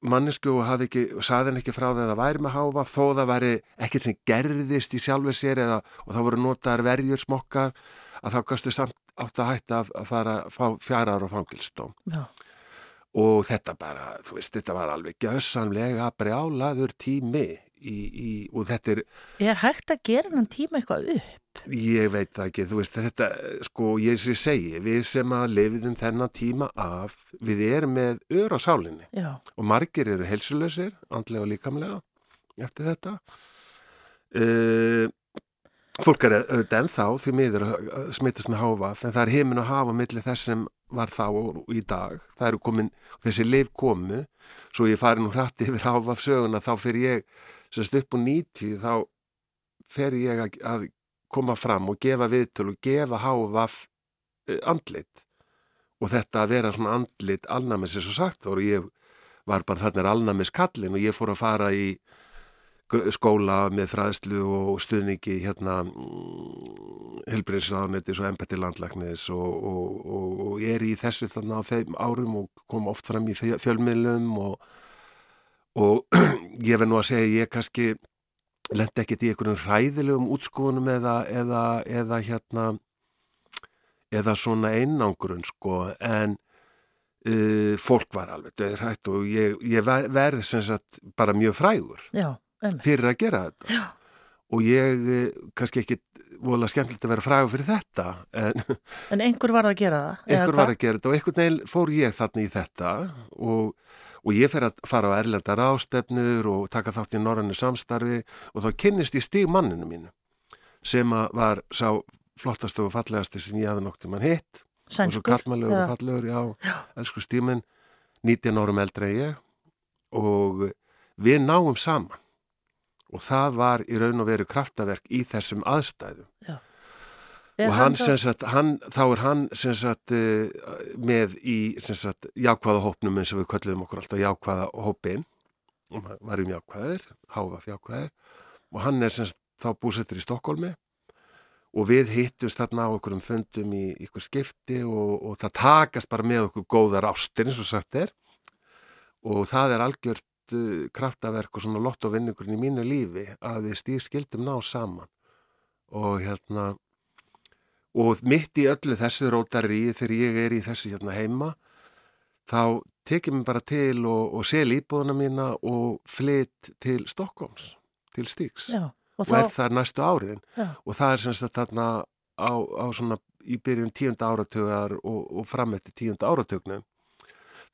mannesku og hafði ekki, saði henni ekki frá það að væri með háfa, þó það væri ekkert sem gerðist í sjálfur sér eða, og þá voru notaðar verjur smokkar að þá gastu samt átt að hætta að, fara fjara ára fangilstóm og þetta bara, þú veist, þetta var alveg gössamlega brjálaður tími í, í, og þetta er Er hægt að gera hann tíma eitthvað upp? Ég veit það ekki, þú veist, þetta, sko, ég sé segi, við sem að lifiðum þennan tíma af, við erum með ör á sálinni Já. og margir eru helsulösir, andlega og líkamlega, eftir þetta. Uh, fólk er auðvitað ennþá því miður að smittast með háfaf, en það er heiminn að hafa millir þess sem var þá og í dag. Það eru komin, þessi liv komu, svo ég fari nú hrætti yfir háfaf söguna, þá fyrir ég, semst upp og nýti, þá fer ég að, að koma fram og gefa viðtölu og gefa háfaf eh, andlit og þetta að vera svona andlit alnæmis er svo sagt og ég var bara þarna er alnæmis kallin og ég fór að fara í skóla með fræðslu og stuðningi hérna mm, helbriðsráðnetis og embætti landlæknis og, og, og, og ég er í þessu þarna á þeim árum og kom oft fram í fjölmiðlum og *clears throat* ég verð nú að segja ég kannski lendi ekkert í einhvern ræðilegum útskoðunum eða, eða, eða hérna eða svona einangrun sko en uh, fólk var alveg döðrætt og ég, ég verði sem sagt bara mjög frægur. Já, fyrir að gera þetta. Já. og ég eh, kannski ekki volið skemmtilegt að vera frægur fyrir þetta en, en einhver var að gera það einhver var að gera þetta og einhvern veginn fór ég þarna í þetta og, og ég fer að fara á erlendar ástefnur og taka þátt í norrannu samstarfi og þá kynnist ég stíg manninu mínu sem var sá flottast og fallegasti sem ég hafði noktið mann hitt. Sænskur, og svo kallmannlegur og fallegur, já, já. elsku stíminn 19 árum eldra ég og við náum saman og það var í raun og veru kraftaverk í þessum aðstæðum. Já. og hann, hann, sagt, hann þá er hann sagt, eh, með í sagt, jákvæða hópnum eins og við köllum okkur alltaf jákvæða hópin og varum jákvæðir, háfaf jákvæðir. Og hann er þá búsettur í Stokkólmi og við hittumst þarna á okkur um fundum í ykkur skipti og, og það takast bara með okkur góðar ástir eins og sagt er. Og það er algjört uh, kraftaverk og svona lottovinningurinn í mínu lífi að við stýr skildum ná saman. Og hérna og mitt í öllu þessu rótari þegar ég er í þessu hérna heima þá tekið mér bara til og, og sel íbúðuna mína og flytt til Stokkóms, til Stíks Já, og, og þá... er þar næstu áriðin Já. og það er semst að þarna á, á svona í byrjun tíunda áratögar og, og fram eftir tíunda áratögnum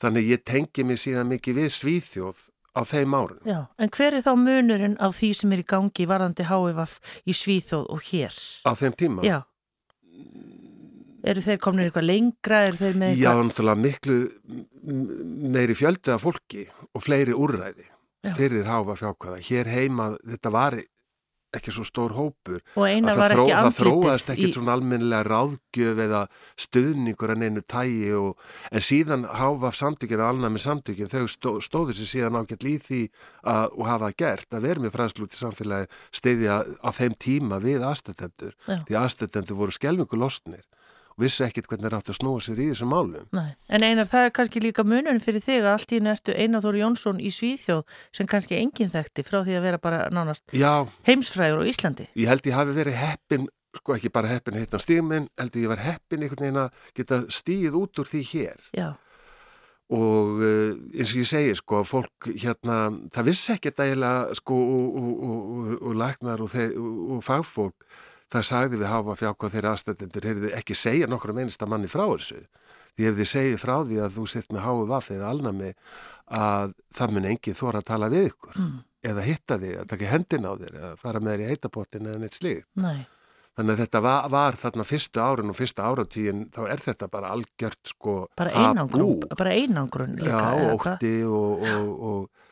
þannig ég tengi mig síðan mikið við Svíþjóð á þeim árun. Já, en hver er þá munurinn af því sem er í gangi varandi HVF í Svíþóð og hér? Á þeim tíma? Já. Eru þeir komin eitthvað lengra? Eitthvað... Já, náttúrulega miklu meiri fjöldu af fólki og fleiri úrræði Já. fyrir HVF fjákvæða. Hér heima, þetta var ekki svo stór hópur. Og var þró, það þróaðist í... ekki svona almennilega ráðgjöf eða stuðningur en einu tægi og, en síðan háfaf samtökjum alnað með samtökjum þau stó, stóður sér síðan ágætt líð því að, og hafa gert að vera með fræðslúti samfélagi stiðja á þeim tíma við aðstættendur því aðstættendur voru skelmingu losnir vissi ekkit hvernig það átt að snúa sér í þessum málum. Nei. En einar, það er kannski líka munun fyrir þig að allt í nertu Einar Þóri Jónsson í Svíþjóð sem kannski enginn þekkti frá því að vera bara nánast Já, heimsfræður á Íslandi. Ég held ég hafi verið heppin, sko ekki bara heppin hittan stígminn, held ég var heppin einhvern veginn að geta stíð út úr því hér. Já. Og uh, eins og ég segi, sko, fólk hérna, það vissi ekkert eiginlega, sko, og, og, og, og læknar og fagfólk það sagði við hafa fjákvað þeirra aðstændendur heyrðu ekki segja nokkru meinista manni frá þessu. Því ef þið segir frá því að þú sitt með háu vaff eða alnami að það mun enginn þóra að tala við ykkur. Mm. eða hitta þig, að taka hendin á þér eða fara með þér í heitapottin eða neitt slíkt. Nei. þannig að þetta var, var þarna fyrstu árun og fyrsta áratíðin þá er þetta bara algjört sko bara einangrun, bara einangrun líka, Já, ótti og, og, og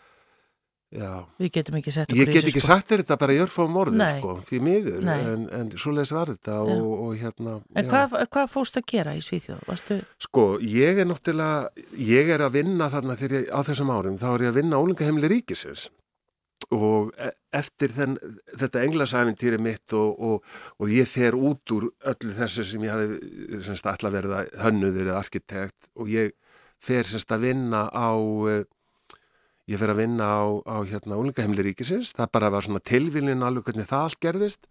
Já. Við getum ekki sett okkur í þessu sko. Ég get ekki sagt þér þetta bara í örfum morðin sko, því miður, Nei. en, en svo leiðis var þetta og, og hérna En hvað, hvað fórst að gera í Svíþjóð? Varstu... Sko, ég er náttúrulega ég er að vinna þarna þegar ég, á þessum árum þá er ég að vinna ólingaheimli ríkisins og e, eftir þenn, þetta englasæfintýri mitt og, og, og ég fer út úr öllu þessu sem ég hafi semst alltaf verið að hönnuður eða arkitekt og ég fer semst að vinna á ég fyrir að vinna á, á hérna úlingaheimli ríkisins, það bara var svona tilvílin alveg hvernig það allt gerðist.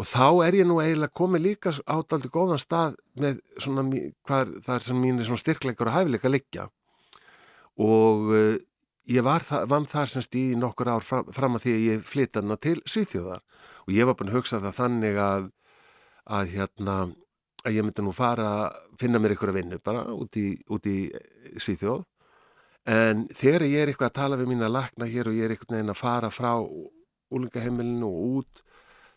Og þá er ég nú eiginlega komið líka ádaldi góðan stað með svona hvað það er sem mínir styrkleikar og hæfileika liggja. Og uh, ég var það, vann þar semst í nokkur ár fram, fram að því að ég flytta hana til Svíþjóðar. Og ég var búin að hugsa það þannig að að hérna að ég myndi nú fara að finna mér ykkur að vinna bara út í, í Svíþjóð en þegar ég er eitthvað að tala við mín að lakna hér og ég er eitthvað neina að fara frá úlingaheimilinu og út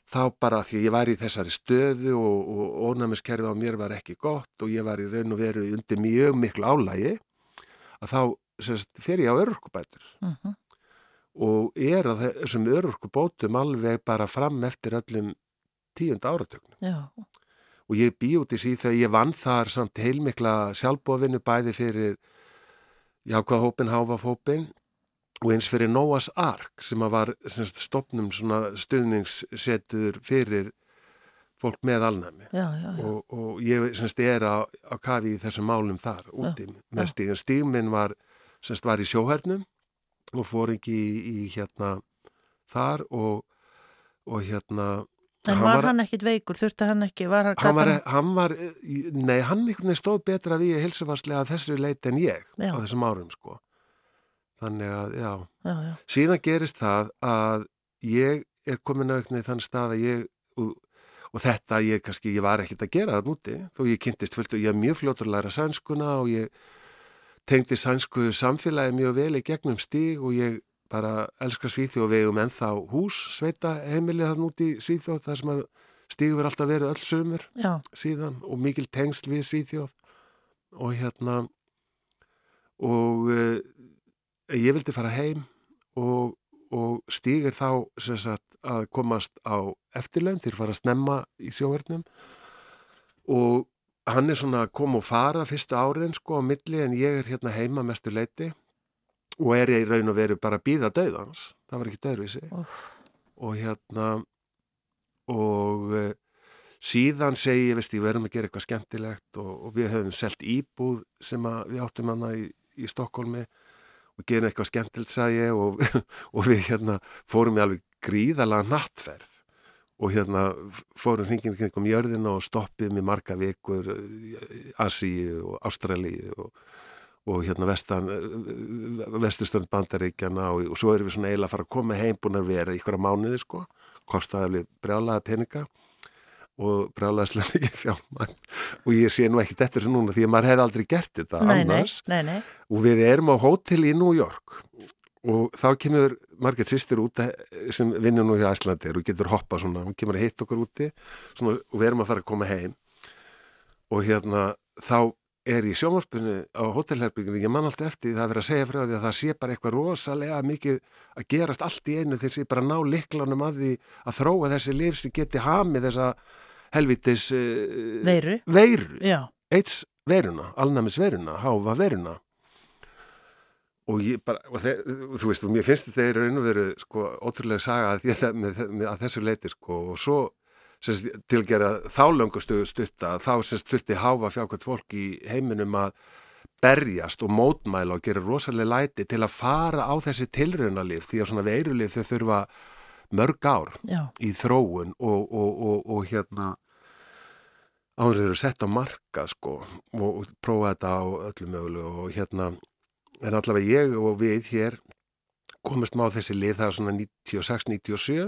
þá bara því að ég var í þessari stöðu og, og ónæmiskerfi á mér var ekki gott og ég var í raun og veru undir mjög miklu álægi að þá semst, fer ég á örurkubætur uh mhm. -huh. og er að þessum örurkubótum alveg bara fram eftir öllum tíund áratögnum Já. og ég bý út í síð þegar ég vann þar samt heilmikla sjálfbóðvinnu bæði fyrir jákvæðhópin, háfafhópin og eins fyrir Noah's Ark sem var semst, stopnum stuðningssetur fyrir fólk með alnæmi já, já, já. Og, og ég semst, er á, á kafi í þessum málum þar úti með stígin. Stígminn var, semst, var í sjóhernum og fór ekki í, í hérna þar og, og hérna En var, var hann ekkit veikur? Þurfti hann ekki? Var hann, hann, var, hann var, nei, hann stóð betra við hilsufarslega þessu leiti en ég já. á þessum árum, sko. Þannig að, já. já, já. Síðan gerist það að ég er komin auknið þann stað að ég og, og þetta ég kannski, ég var ekkert að gera það núti þó ég kynntist fullt og ég er mjög fljótur að læra sænskuna og ég tengdi sænsku samfélagi mjög vel í gegnum stíg og ég bara elskar Svíþjóð og við um ennþá hús sveita heimilið þann út í Svíþjóð þar sem að stígu verið alltaf verið öll sömur Já. síðan og mikil tengsl við Svíþjóð. Og hérna og uh, ég vildi fara heim og, og stígir þá sagt, að komast á eftirlaun til að fara að snemma í sjóverðnum og hann er svona að koma og fara fyrstu áriðin sko á milli en ég er hérna heima mestu leiti og er ég í raun og veru bara að býða döðans, það var ekki döðvísi Úff. og hérna og uh, síðan segi ég, veist, ég verðum að gera eitthvað skemmtilegt. Og, og við höfum selt íbúð sem við áttum hana í, í Stokkólmi og gerum eitthvað skemmtilegt sagði ég og, *laughs* og við hérna fórum í alveg gríðalega nattferð. Og hérna fórum hringin kringum jörðina og stoppum í marga vikur Asíu og Ástralíu og, og hérna vestan vestustönd bandaríkjana og, og svo erum við svona eiginlega að fara að koma heim búin að vera í ykkur að mánuði sko. Kostaði alveg brjálaða peninga og brjálaðislega *laughs* mikið fjármagn. Og ég sé nú ekkert eftir þessu núna því að maður hefði aldrei gert þetta nei, annars. nei, nei, og við erum á hótel í New York og þá kemur Marget sýstir út sem vinnur nú hjá Æslandir og getur hoppa svona, hún kemur að hitta okkur úti svona, og við erum að fara að koma heim. Og hérna þá er í sjónvarpinu á hótelherbygginu, ég man alltaf eftir það að vera að segja frá því að það sé bara eitthvað rosalega mikið að gerast allt í einu þegar sé bara ná liklanum að því að þróa þessi líf sem geti hamið þessa helvitis uh, veiru, veiru. Eitt veruna, alnæmis veruna, háfa veruna og ég bara, og þeir, þú veist, og mér finnst þetta í raun og veru, sko, ótrúlega saga að, því, með, með, að þessu leiti, sko, og svo semst, til að gera þálöngustu stutta, þá þurfti háfa fjákvæmt fólk í heiminum að berjast og mótmæla og gera rosalega læti til að fara á þessi tilraunalif, því að svona veirulif þau þurfa mörg ár já, í þróun og, og, og, og hérna áður þau eru sett á marka sko og, prófa þetta á öllu mögulegu og hérna en allavega ég og við hér komist má þessi lið það er svona 96-97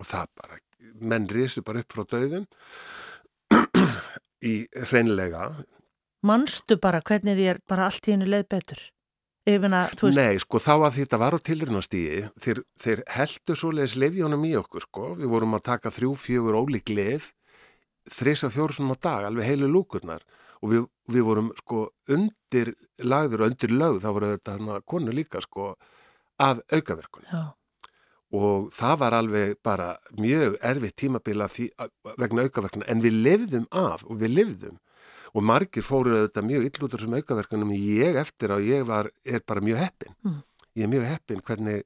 og það bara menn ristu bara upp frá döðum *clears throat* í hreinlega. Manstu bara hvernig því er bara allt í hennu leið betur? Veist, Nei, sko þá að þetta var á tilrunastíði þeir, þeir heldu svoleiðis lefjónum í okkur sko, við vorum að taka þrjú, fjögur ólík lef þrís að fjóru svona á dag, alveg heilu lúkurnar. Og við, við vorum sko undir lagður og undir lögð, þá voru þetta hana konu líka sko að aukaverkunum og það var alveg bara mjög erfitt tímabila því, vegna aukaverkunum en við lifðum af og við lifðum. Og margir fóru þetta mjög illútur sem aukaverkunum. Ég eftir að ég var, er bara mjög heppin Mm. ég er mjög heppin hvernig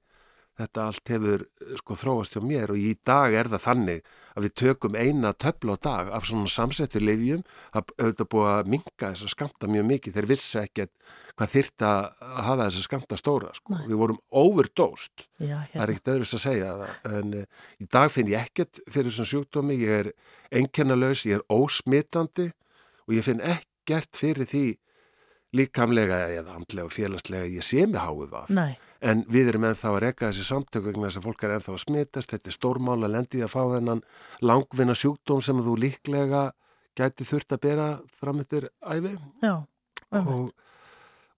þetta allt hefur sko þróast hjá mér og í dag er það þannig að við tökum eina töfla á dag af svona samsettu livjum, það auðvitað búið að minka þess að skamta mjög mikið. Þeir vissi ekkert hvað þyrta að hafa þess að skamta stóra sko. Við vorum overdosed. Já, það er hérna, ekkert öðru að segja. Það en uh, í dag finn ég ekkert fyrir þessum sjúkdómi. Ég er einkennalaus, ég er ósmitandi og ég finn ekkert fyrir því líkamlega eða andlega og félagslega ég sé mig háið af en við erum ennþá að rekka þessi samtök vegna þess að fólk er ennþá að smitast. Þetta er stórmál að lendi í að fá þennan langvinna sjúkdóm sem þú líklega gæti þurft að bera fram eftir æfi já, og,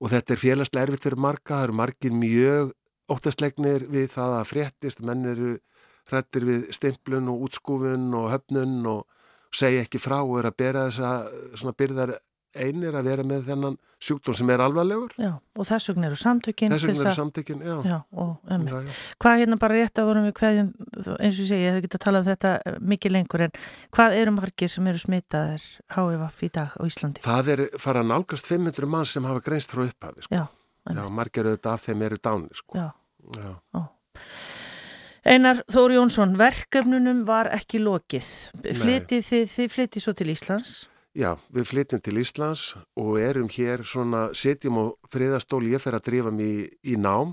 og þetta er félagslega erfitt fyrir marga, það eru margir mjög óttastlegnir við það að fréttist, menn eru hrættir við stimplun og útskúfun og höfnun og segja ekki frá og er að bera þessa svona byrðar einir að vera með þennan sjúkdóm sem er alvarlegur. já, og þess vegna eru samtökin Þess vegna eru að- samtökin, já. já, og um, já, já. hvað hérna bara rétt að vorum við hverjum, eins og segi, ég hef ekki að tala um þetta eh, mikið lengur, en hvað eru margir sem eru smitaðir HIVF í dag á Íslandi? Það er fara nálgast 500 mann sem hafa greinst frá upphafi, sko. Já, Já, margir auðvitað af þeim eru dáni, sko. já. Já. Einar Þór Jónsson, verkefnunum var ekki lokið. Flytið þið, þið flytið svo til Íslands? Já, við flytjum til Íslands og erum hér svona, setjum á friðastól, ég fer að drífa mig í, í nám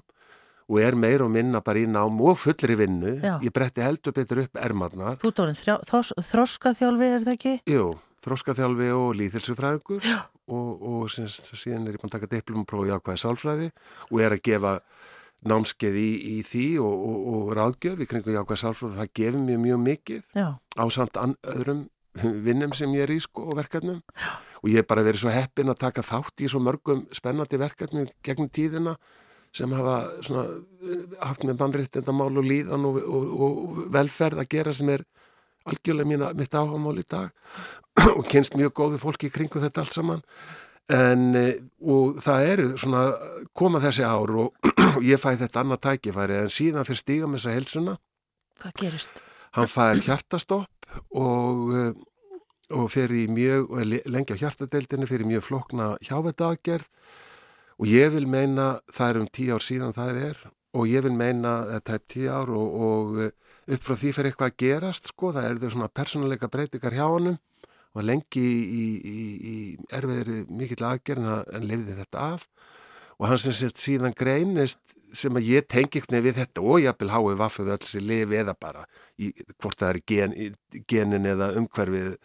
og er meir og minna bara í nám og fullri vinnu. Já. Ég bretti heldur betur upp ermarnar. Þú dórinn þroskaþjálfi, er það ekki? Jú, þróskaþjálfi og líðhilsufræðingur og, og síðan, síðan er ég búin að taka diplomaprófi í ákvæði sálfræði og er að gefa námskeið í, í því og, og, og ráðgjöf í kringu jákvæð sálfræði, það gefur mér mjög mikið Já. á samt öðrum vinnum sem ég er í sko og verkefnum. Og ég hef bara verið svo heppin að taka þátt í svo mörgum spennandi verkefnum gegnum tíðina sem hafa svona, haft með mannréttindamál og líðan og, og velferð að gera sem er algjörlega mína, mitt áhagamál í dag. *clears throat* Og kynst mjög góðu fólki í kringu þetta allt saman. En eh, og það eru svona koma þessi ár og *clears throat* ég fæ þetta annað tækifæri en síðan fyrir stíga með þessa helsuna Hvað gerist? Hann fær hjartastopp og, eh, og fyrir mjög, lengi á hjartadeildinu fyrir mjög flokna hjáveitaðgerð. Og ég vil meina, það er um tíu ár síðan það er og ég vil meina þetta er tíu ár og, og eh, upp frá því fyrir eitthvað að gerast sko, það er þau svona persónuleika breytikar hjá hannum og lengi í, í, í erfiðri mikill aðgerðin en lefði þetta af. Og hann sem sett síðan greinist sem að ég tengi ekkert við þetta og ég vil hái vaffuð öll sem lifi eða bara í, hvort það er gen, genin eða umhverfið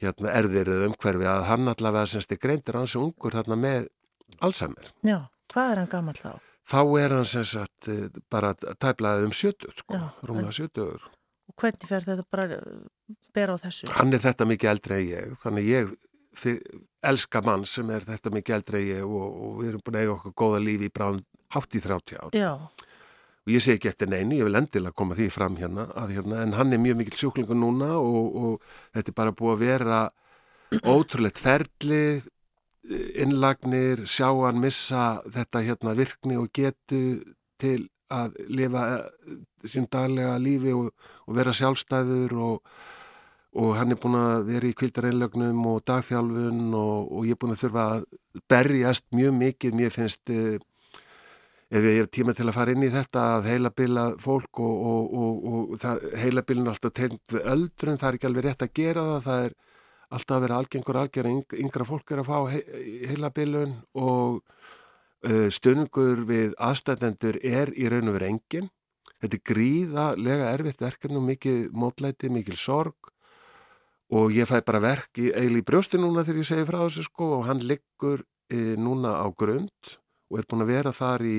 hérna, erðir eða umhverfið að hann allavega semst er greindir á hans ungur þarna með Alzheimer. Já, hvað er hann gammal þá? Þá er hann sem sagt eh, bara tæplaðið um 70 sko, rúmlega 70 Og hvernig fer þetta bara bera á þessu? Hann er þetta mikið eldri en ég, þannig ég elska mann sem er þetta mikið ég og, og við erum búin að eiga okkur góða lífi í bráðum hátt í 30 ár. Já. Og ég segi ekki eftir neinu, ég vil endilega koma því fram hérna, hérna en hann er mjög mikil sjúklingu núna og, og þetta er bara búið að vera ótrúlegt ferli, innlagnir, sjá hann missa þetta hérna virkni og getu til að lifa eh, sín daglega lífi og, og vera sjálfstæður og, og hann er búin að vera í kvildareinlögnum og dagþjálfun og, og ég er búin að þurfa að berjast mjög mikið, mér finnst eh, ef ég hef tíma til að fara inn í þetta að heilabila fólk og heilabilin er alltaf tegnd við öldrun, það er ekki alveg rétt að gera það, það er alltaf að vera algengur algjör yngra fólk er að fá heilabilun og Uh, stöðningur við aðstæðendur er í raun og verið engin. Þetta er gríðalega erfitt verkefni og mikið mótlæti, mikið sorg og ég fæ bara verk í eil í brjósti núna þegar ég segi frá þessu sko og hann liggur e, núna á grund og er búin að vera þar í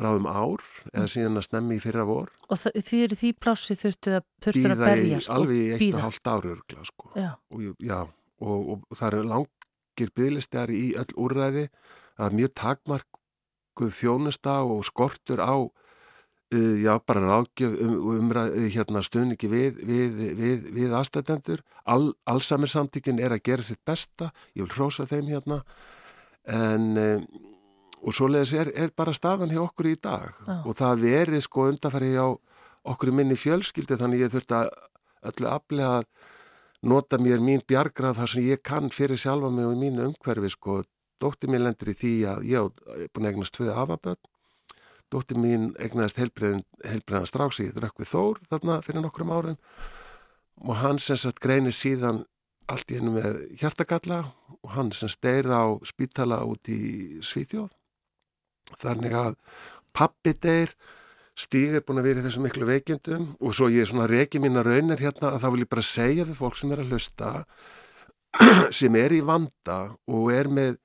bráðum ár eða mm. síðan að snemmi í fyrra vor. Og því eru því plássi þurftu að, þurftu að og býða? Alveg í eitt og hálft ári örgla sko. Já. Og, já, og, og það eru langir bygglistar í öll úrræði það er mjög takmarkuð þjónusta og skortur á já, bara ráðgjöf um, umræð, hérna stuðningi við, við, við, við aðstæðendur All, allsamir samtíkin er að gera sitt besta. Ég vil hrósa þeim hérna. En um, og svoleiðis er, er bara stafan hjá okkur í dag. Já. og það verið sko undarfæri hjá okkur minni fjölskyldi þannig ég þurfti að öllu aflega að nota mér mín bjargrað þar sem ég kann fyrir sjálfa mig og mínu umhverfi sko. Dóttir mín lendur í því að ég hef búin að egnast tvö afaböld. Dóttir mín egnast heilbreyðan stráks í Drökkvið Þór þarna fyrir nokkrum árum og hann sem sagt greinir síðan allt í hennu með hjartagalla og hann sem steyr á spítala út í Svíþjóð. Þannig að pappi deyr, Stíg er búin að vera í þessu miklu veikindum og svo ég er svona reiki mína raunir hérna að það vil ég bara segja við fólk sem er að hlusta *clears throat* sem er í vanda og er með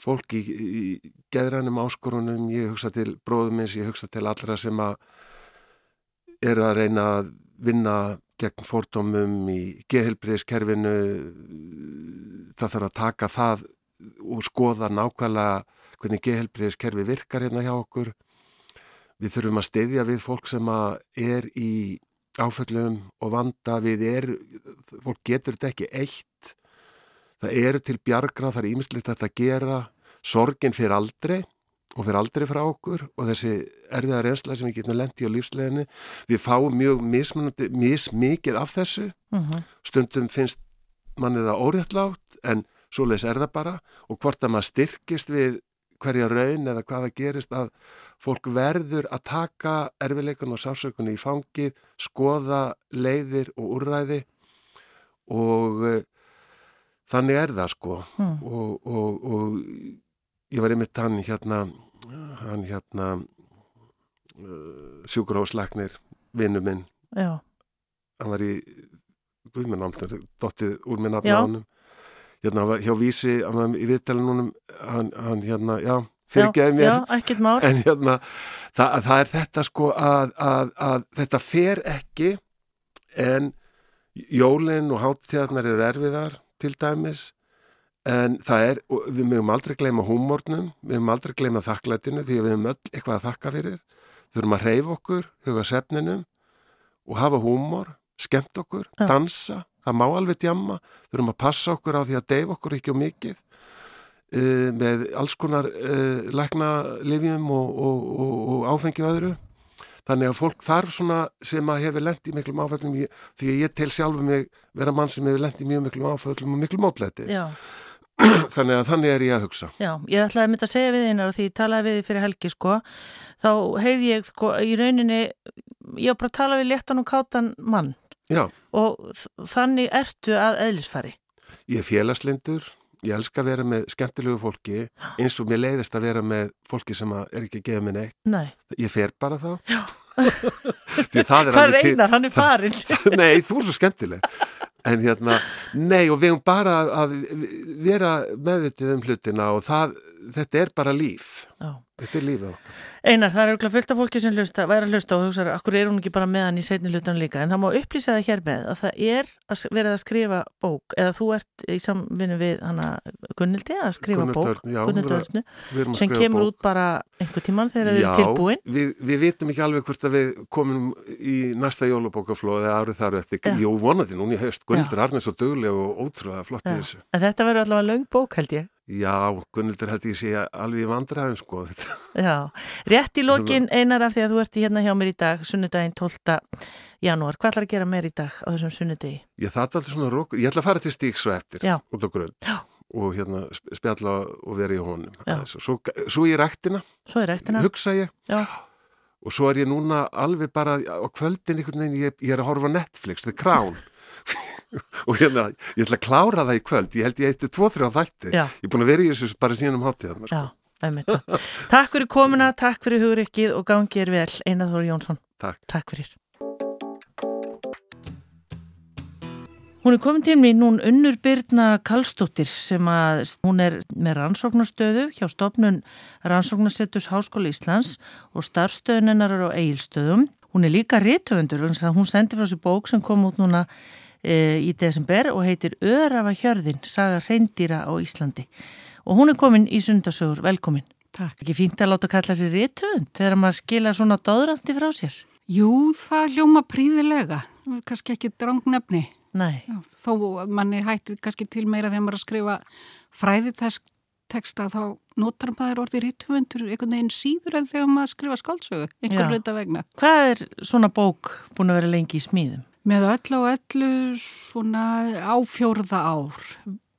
fólk í, í geðrænum áskorunum, ég hugsa til bróðumins, ég hugsa til allra sem að eru að reyna að vinna gegn fórtómum í geðhelbriðskerfinu það þarf að taka það og skoða nákvæmlega hvernig geðhelbriðskerfi virkar hérna hjá okkur. Við þurfum að steyðja við fólk sem er í áföllum og vanda. Við er, fólk getur þetta ekki eitt það eru til bjargra, það er ímyndilegt að þetta gera, sorgin fyrir aldrei og fyrir aldrei frá okkur og þessi erfiða reynsla sem við getum lendi á lífsleginni, við fáum mjög mismikið af þessu. Uh -huh. stundum finnst manni það óréttlátt en svo leiðis er það bara. Og hvort að maður styrkist við hverja raun eða hvaða gerist að fólk verður að taka erfileikunum og sásökunum í fangið, skoða leiðir og úrræði. Og þannig er það sko mm. og, og, og ég var einmitt hann hérna hann hérna uh, sjúkurhásleiknir vinnu minn já. hann var í Guðmennáldur, dottið úr minn afnánum hérna hann var hjá Vísi hann var í viðtælunum hann, hann hérna, já fyrirgeði mér. Já. En hérna, það, það er þetta sko að, að, að þetta fer ekki en jólinn og háttíðarnar eru erfiðar til dæmis. En það er, við mögum aldrei gleyma húmórnum, við mögum aldrei gleyma þakklætinu því við mögum öll eitthvað að þakka fyrir. Þurfum að reyfa okkur, huga sefninum og hafa húmór skemmt okkur, dansa það má alveg djamma, þurfum að passa okkur á því að deyfa okkur ekki á mikið uh, með alls konar uh, lækna livjum og, og, og, og áfengi og öðru þannig að fólk þarf svona sem að hefur lent í miklum áfællum því að ég tel sjálfur mig vera mann sem hefur lent í mjög miklum áfællum og miklum mótlæti. Já, *clears throat* þannig að þannig er ég að hugsa. Já, ég ætlaði að mynda að segja við einar og því ég talaði við þið fyrir helgi sko, þá heyr ég sko í rauninni, ég var bara að tala við léttan og kátan mann. Já, og þannig ertu að eðlisfari. ég er félagslindur ég elska að vera með skemmtilegu fólki eins og mér leiðist að vera með fólki sem er ekki að gefa mér neitt. Nei, ég fer bara þá. *laughs* Það er reynar, hann er farin. *laughs* Nei, þú er svo skemmtileg. En hérna, nei og við höfum bara að vera meðvitið um hlutina og það, þetta er bara líf. Já. Þetta er lífið okkar Einar, það er auðvitað fullt af fólki sem hlusta, væri að hlusta og hugsa, akkur er hún ekki bara með hann í setni hlutan líka, en það má upplýsa það hér með að það er að verið að skrifa bók, eða þú ert í samvinnu við hana Gunnildi að skrifa bók, Örnu, já, Gunnildi hún er að- Örnu, Við erum að sem kemur bók. út bara einhver tíman þegar þið Já, eru tilbúin. við, við vitum ekki alveg hvort að við komum í næsta jólubókaflóð eða árið þar eftir, Já. vonandi núna í haust Gunnildur Arnir svo dugleg og ótrúlega flott í Já. þessu En þetta verður allavega löng bók held ég. Já, Gunnildur held ég sé alveg í vandræðum sko. *laughs* Já, rétt í lokin einar af því að þú ert hérna hjá mér í dag, sunnudaginn 12. janúar. Hvað ætlar að gera meir í dag á þessum sunnudegi? Ég það er alltaf svona rók, ég ætla að fara til stíks svo eftir Já. út á grunn Já. og hérna sp- spjalla og vera í honum svo, svo í er rektina. hugsa ég Já, og svo er ég núna alveg bara á kvöldin einhvern veginn, ég, ég er að horfa Netflix The Crown *laughs* *laughs* og hérna, ég ætla að klára það í kvöld ég held ég eitthi tvo-þrjá þætti Já. ég er búin að vera í þessu bara síðan um hátíðan það. *laughs* Takk fyrir komuna, takk fyrir hugrykkið og gangið er vel. Einar Þór Jónsson, Takk. takk fyrir. Hún er komin til mín nún Unnur Birna Kallstóttir sem að hún er með rannsóknarstöðu hjá stofnun Rannsóknarsettus Háskóla Íslands og starfstöðuninnar er á eigilstöðum. Hún er líka að hún sendi frá sér bók sem kom út núna í desember og heitir Örafa hjörðin, saga reyndýra á Íslandi. Og hún er komin í sundasögur, velkomin. Takk. Ekki fínt að láta kalla sér rithöfund þegar maður skila svona döðrandi frá sér? Jú, það hljóma príðilega, kannski ekki drangnefni. Nei, Þó manni hætti kannski til meira þegar maður að skrifa fræðiteksta þá notar maður orðið ritthöfundur einhvern veginn síður en þegar maður skrifa skáldsögu, Já. einhver hluta vegna. hvað er svona bók búin að vera lengi í smíðum? Með öll á öllu svona á fjórða ár,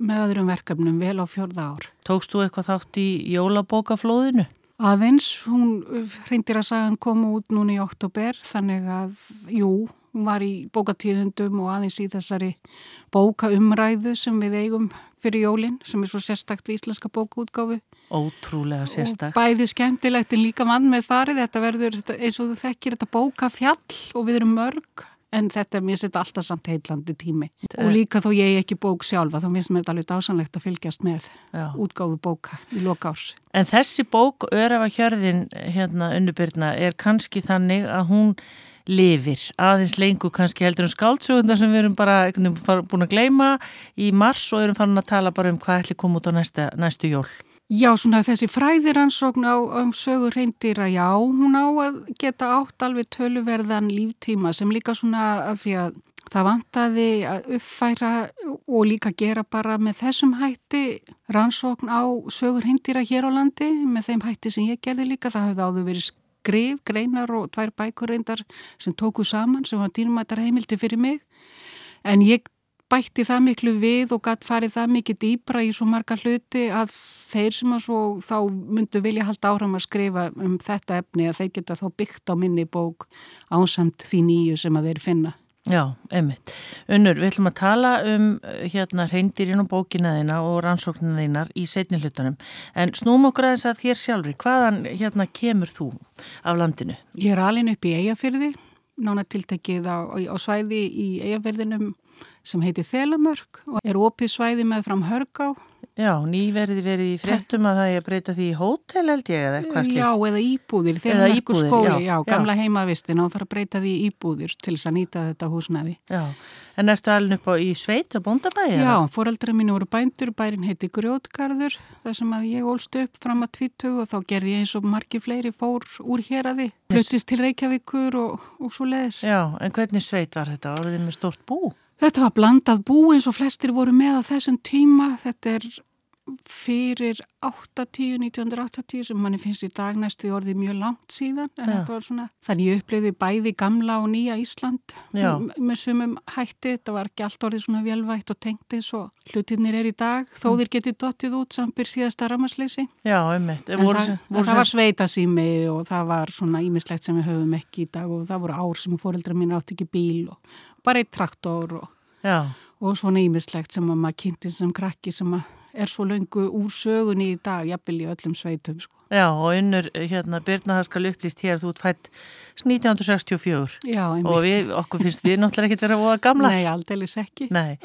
með öðrum verkefnum vel á fjórða ár. Tókst þú eitthvað þátt í jólabókaflóðinu? Aðeins, hún reyndir að sagan koma út núna í oktober, þannig að, jú, hún var í bókatíðundum og aðeins í þessari bókaumræðu sem við eigum fyrir jólinn, sem er svo sérstakt við íslenska bókaútgáfu. Ótrúlega Og sérstak. bæði skemmtilegt en líka mann með farið, þetta verður eins og þú þekkir þetta bókafjall og við erum mörg. En þetta er mér setja alltaf samt heitlandi tími. Og líka þó ég ekki bók sjálfa, þá finnst mér þetta alveg dásanlegt að fylgjast með Já. útgáfu bóka í loka árs. En þessi bók, Örafa hjörðin, hérna unnubyrna, er kannski þannig að hún lifir aðeins lengur kannski heldur um skáldsögundar sem við erum bara búin að gleyma í mars og erum farin að tala bara um hvað ætli koma út á næsta, næstu jól. Já, svona þessi fræðiransókn á um sögur reyndýra, já, hún á að geta átt alveg töluverðan líftíma sem líka svona af því að það vantaði að uppfæra og líka gera bara með þessum hætti rannsókn á sögur reyndýra hér á landi með þeim hætti sem ég gerði líka. Það hefði áður verið skrif, greinar og tvær bækur reyndar sem tóku saman sem var dýrmættar heimildi fyrir mig. En ég bætti það miklu við og gætt farið það mikið dýbra í svo marga hluti að þeir sem að svo þá myndu vilja halda áram að skrifa um þetta efni að þeir geta þá byggt á minni bók ásamt því nýju sem að þeir finna. Já, einmitt. Unnur, við ætlum að tala um eh, hérna reyndirinn og bókina þína og rannsóknina þínar í setni hlutunum. En snúm okkur aðeins að þér sjálfri. Hvaðan hérna kemur þú af landinu? Ég er alin upp í Eyjafyrði, nána tiltekið á, á svæði í Eyjafyrðinum sem heitir Þelamörk og er opið svæði með fram Hörgá Já, nýverði verið í fréttum að það er að breyta því í hótel held ég eða eitthvað slíkt. Já, eða íbúðir, íbúðir, skóli, já, já, já. gamla heimavistin og fara að breyta því íbúðir til þess að nýta þetta húsnaði. Já, en ertu alveg upp á í sveit og bóndabæi? Já, foreldra mínu voru bændur, bærin heiti Grjótgarður, þar sem að ég ólst upp fram að 20 og þá gerði ég eins og margir fleiri fór úr hér að því, fluttist til Reykjavíkur og, og svo leiðis. Já, en hvernig sveit var þetta? Var þið með stórt bú? Þetta var blandað bú eins og flestir voru með á þessum tíma. Þetta er fyrir 80, 1980 sem manni finnst í dag næstu orðið mjög langt síðan. Svona, þannig ég upplifði bæði gamla og nýja Ísland Já. með sumum hætti. Þetta var ekki allt orðið svona velvægt og tengt eins og hlutirnir er í dag. Þó Mm. þeir getið dottið út samt byrð síðasta rammarsleysi. Já, einmitt. En Voru, það, voru það var sveitasými og það var svona ímislegt sem við höfum ekki í dag og það voru ár sem fóreldra mín átti ekki bíl og bara eitt traktor og, og svona ímislegt sem að maður kynnti sem krakki sem er svo löngu úr sögunni í dag, jafnvel í öllum sveitum sko. já, og unnur, hérna, Birna, það skal upplýst hér, þú ert fætt 1964 Já, og við, okkur finnst við náttúrulega ekkert vera voða gamla. Nei, aldeilis ekki. Nei,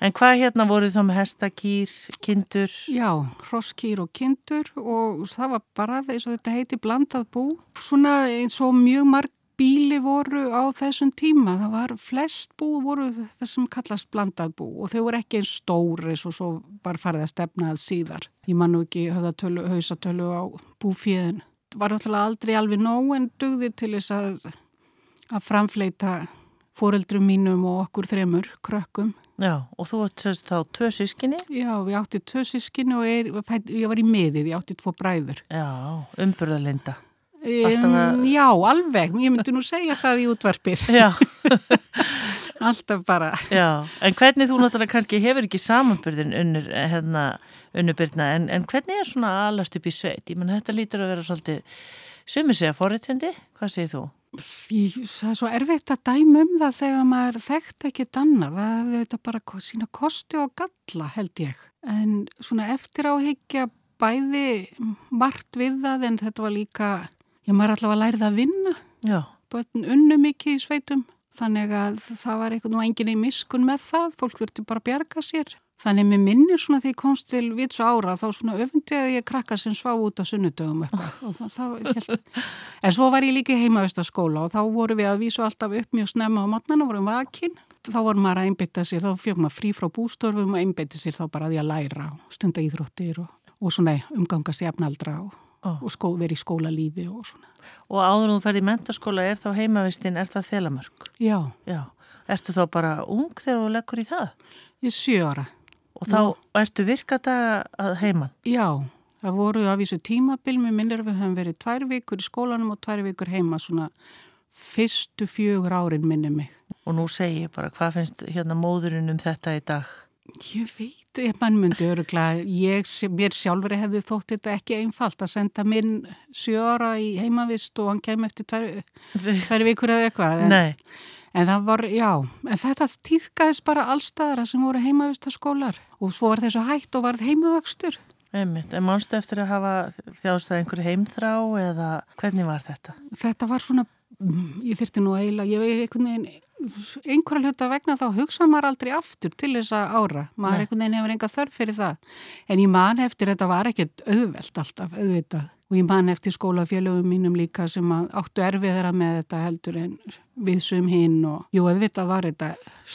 en hvað hérna voru þá með hestakýr, kindur? Já, hrosskýr og kindur og það var bara þess að þetta heiti blandað bú. Svona eins og mjög marg bíli voru á þessum tíma. Það var flest bú voru það sem kallast blandað bú og þau voru ekki eins stór eins og svo var farið að stefna að síðar. Ég man nú ekki höfðatölu, hausatölu á búfíðin. Var náttúrulega aldrei alveg nóg en dugði til þess að, að framfleita foreldrum mínum og okkur þremur krökkum. Já, og þú sérst þá tvö sískinni? Já, við átti tvö sískinni og er, ég var í miðið, ég átti tvo bræður. Já, umburðalinda. Um, já, alveg, ég myndi nú segja það í útvarpir, *laughs* alltaf bara. já, en hvernig þú náttúrulega kannski hefur ekki samanbyrðin unnur, hérna, unnubyrna, en, en hvernig er svona alast upp í sveit? Ég menn, þetta lítur að vera svolítið, sumir segja forréttindi, hvað segir þú? Því, það er svo erfitt að dæma um það þegar maður þekkt ekki annað, það þetta bara sína kosti og galla held ég. En svona eftir áhyggja bæði margt við það en þetta var líka, ég maður allavega lærið að vinna, Já, börn unnu mikið í sveitum. Þannig að það var einhvern og enginn í miskun með það, fólk þurfti bara að bjarga sér. Þannig mér minnir svona því ég komst til vits ára þá svona öfundi að ég krakka sem svá út á sunnudögum eitthvað. *laughs* En svo var ég líka heimavistaskóla og þá voru við að vísu alltaf upp mjög snemma á matnana, vorum vakinn. Þá voru maður að einbytta sér, þá fjögum maður frí frá bústörfum og einbytta sér þá bara að því að læra og stunda íþróttir og, og svona umgangast jafnaldra og, Ó. og skó, verið í skólalífi og svona. og áður þú ferði í mentaskóla, er þá heimavistinn, er það þelamörk? Já, Já, ertu þá bara ung þegar þú leggur í það? ég sjö ára. Og þá ertu virkadaga að heiman? Já, það voru að vísu tímabil, mér minnir við höfum verið tvær vikur í skólanum og tvær vikur heima svona fyrstu fjögur árin minni mig. Og nú segi ég bara, hvað finnst hérna móðurinn um þetta í dag? Ég veit, ég mann myndi öruglega, ég, mér sjálfur hefði þótt þetta ekki einfalt að senda minn sjö ára í heimavist og hann kem eftir tvær vikur eða eitthvað. En, Nei, en það var, já, en þetta týðkaðist bara allstaðara sem voru heimavistaskólar og svo var þessu hætt og varð heimavöxtur. einmitt. En mannstu eftir að hafa þjáðst að einhverju heimþrá eða hvernig var þetta? þetta var svona, mm, ég þyrti nú eiginlega, ég veit einhvern veginn, einhverja hluta vegna þá hugsa maður aldrei aftur til þessa ára. Maður einhvern veginn hefur enga þörf fyrir það. En ég man eftir þetta var ekkert auðvelt alltaf, auðvitað. Og ég man eftir skólafélögum mínum líka sem áttu erfiðara með þetta heldur en við sum hinn og jú, auðvitað var þetta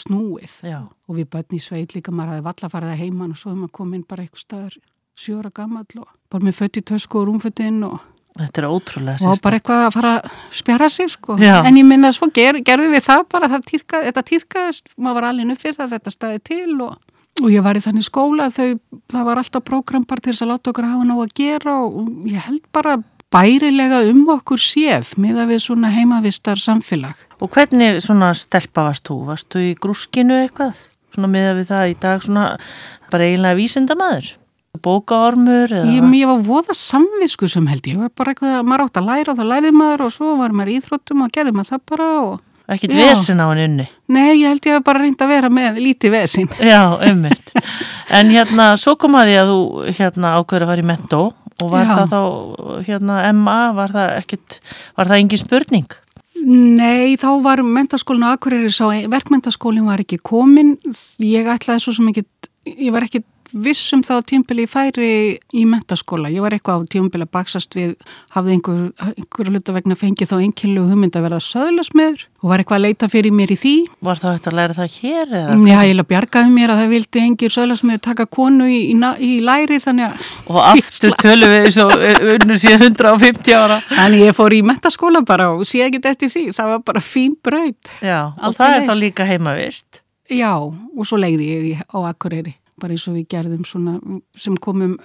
snúið. Já, Og við börn í sveit líka, maður hafði valla farið að heiman og svo hefur maður komið bara eitthvað staðar sjóra gammal og bara með fött í tösku og rúmfötinn og þetta er ótrúlega og sérst. bara eitthvað að fara að spjara sig sko. Já. en ég minna svo ger, gerðu við það bara það týrka, þetta týrkaðist, maður var alveg fyrir það þetta staði til og, og ég var í þannig skóla þau, það var alltaf prógram bara til þess að láta okkur hafa ná að gera og ég held bara bærilega um okkur séð miða við svona heimavistar samfélag Og hvernig svona stelpa varst þú? Varstu í grúskinu eitthvað? Svona miða við það í dag svona bara eiginlega vísindamaður? Bókaormur ég, ég var voða samvisku sem held ég var bara eitthvað að maður átt að læra og það lærið maður og svo var maður íþróttum og gerði maður það bara og Já. vesin á hann unni? nei, ég held ég hef bara reynd að vera með lítið vesin *laughs* Já, ummitt. En hérna, svo kom að því að þú hérna ákveður að fara í mentó og var Já. það þá, hérna, MA, var það ekkit, var það engin spurning? Nei, þá var mentaskólinu Akureyri sá, verkmentaskólinn var ekki komin. Ég ætlaði svo sem ekki, ég var ekki vissum þá tímbili færi í mentaskóla. Ég var eitthvað á tímbili að baksast við, hafði einhver, einhver hluta vegna fengið þá einnkynlu hugmynd að verða söðlasmiður og var eitthvað að leita fyrir mér í því. Var það hægt að læra það hér? Eða? Já, ég hef bjargaði mér að það vildi engir söðlasmiður taka konu í, í, í læri þannig að... Og aftur *laughs* tölum við svo unnur síðan 150 ára. Þannig ég fór í mentaskóla bara og sé ekki þetta í því. Það var bara fín braut. Já, og Aldrei það er þá líka heimavist. Já, og svo leiði ég á Akureyri bara eins og við gerðum svona sem komum,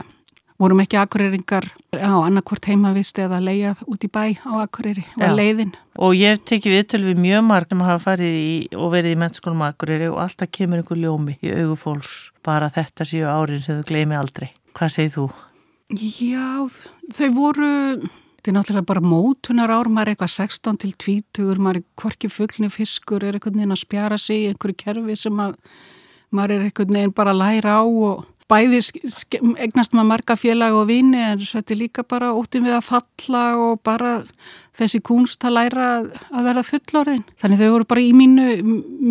vorum ekki akureyringar á annarkvort heimavist eða leia út í bæ á akureyri og leiðin. Og ég tekið viðtöl við mjög marg sem hafa farið í og verið í mennskólum akureyri og alltaf kemur einhver ljómi í augufólks bara þetta séu árin sem þau gleymi aldrei. Hvað segið þú? Já, þau voru... Þetta er náttúrulega bara mótunar ár, maður er eitthvað 16 til 20, maður er kvorki fullni fiskur, er eitthvað neina að spjara sig í einhverju kerfi sem að maður er einhvern veginn bara að læra á og bæði egnast maður marga félag og vini en þetta er líka bara óttum við að falla og bara þessi kunst að læra að verða fullorðin. Þannig þau voru bara í mínu,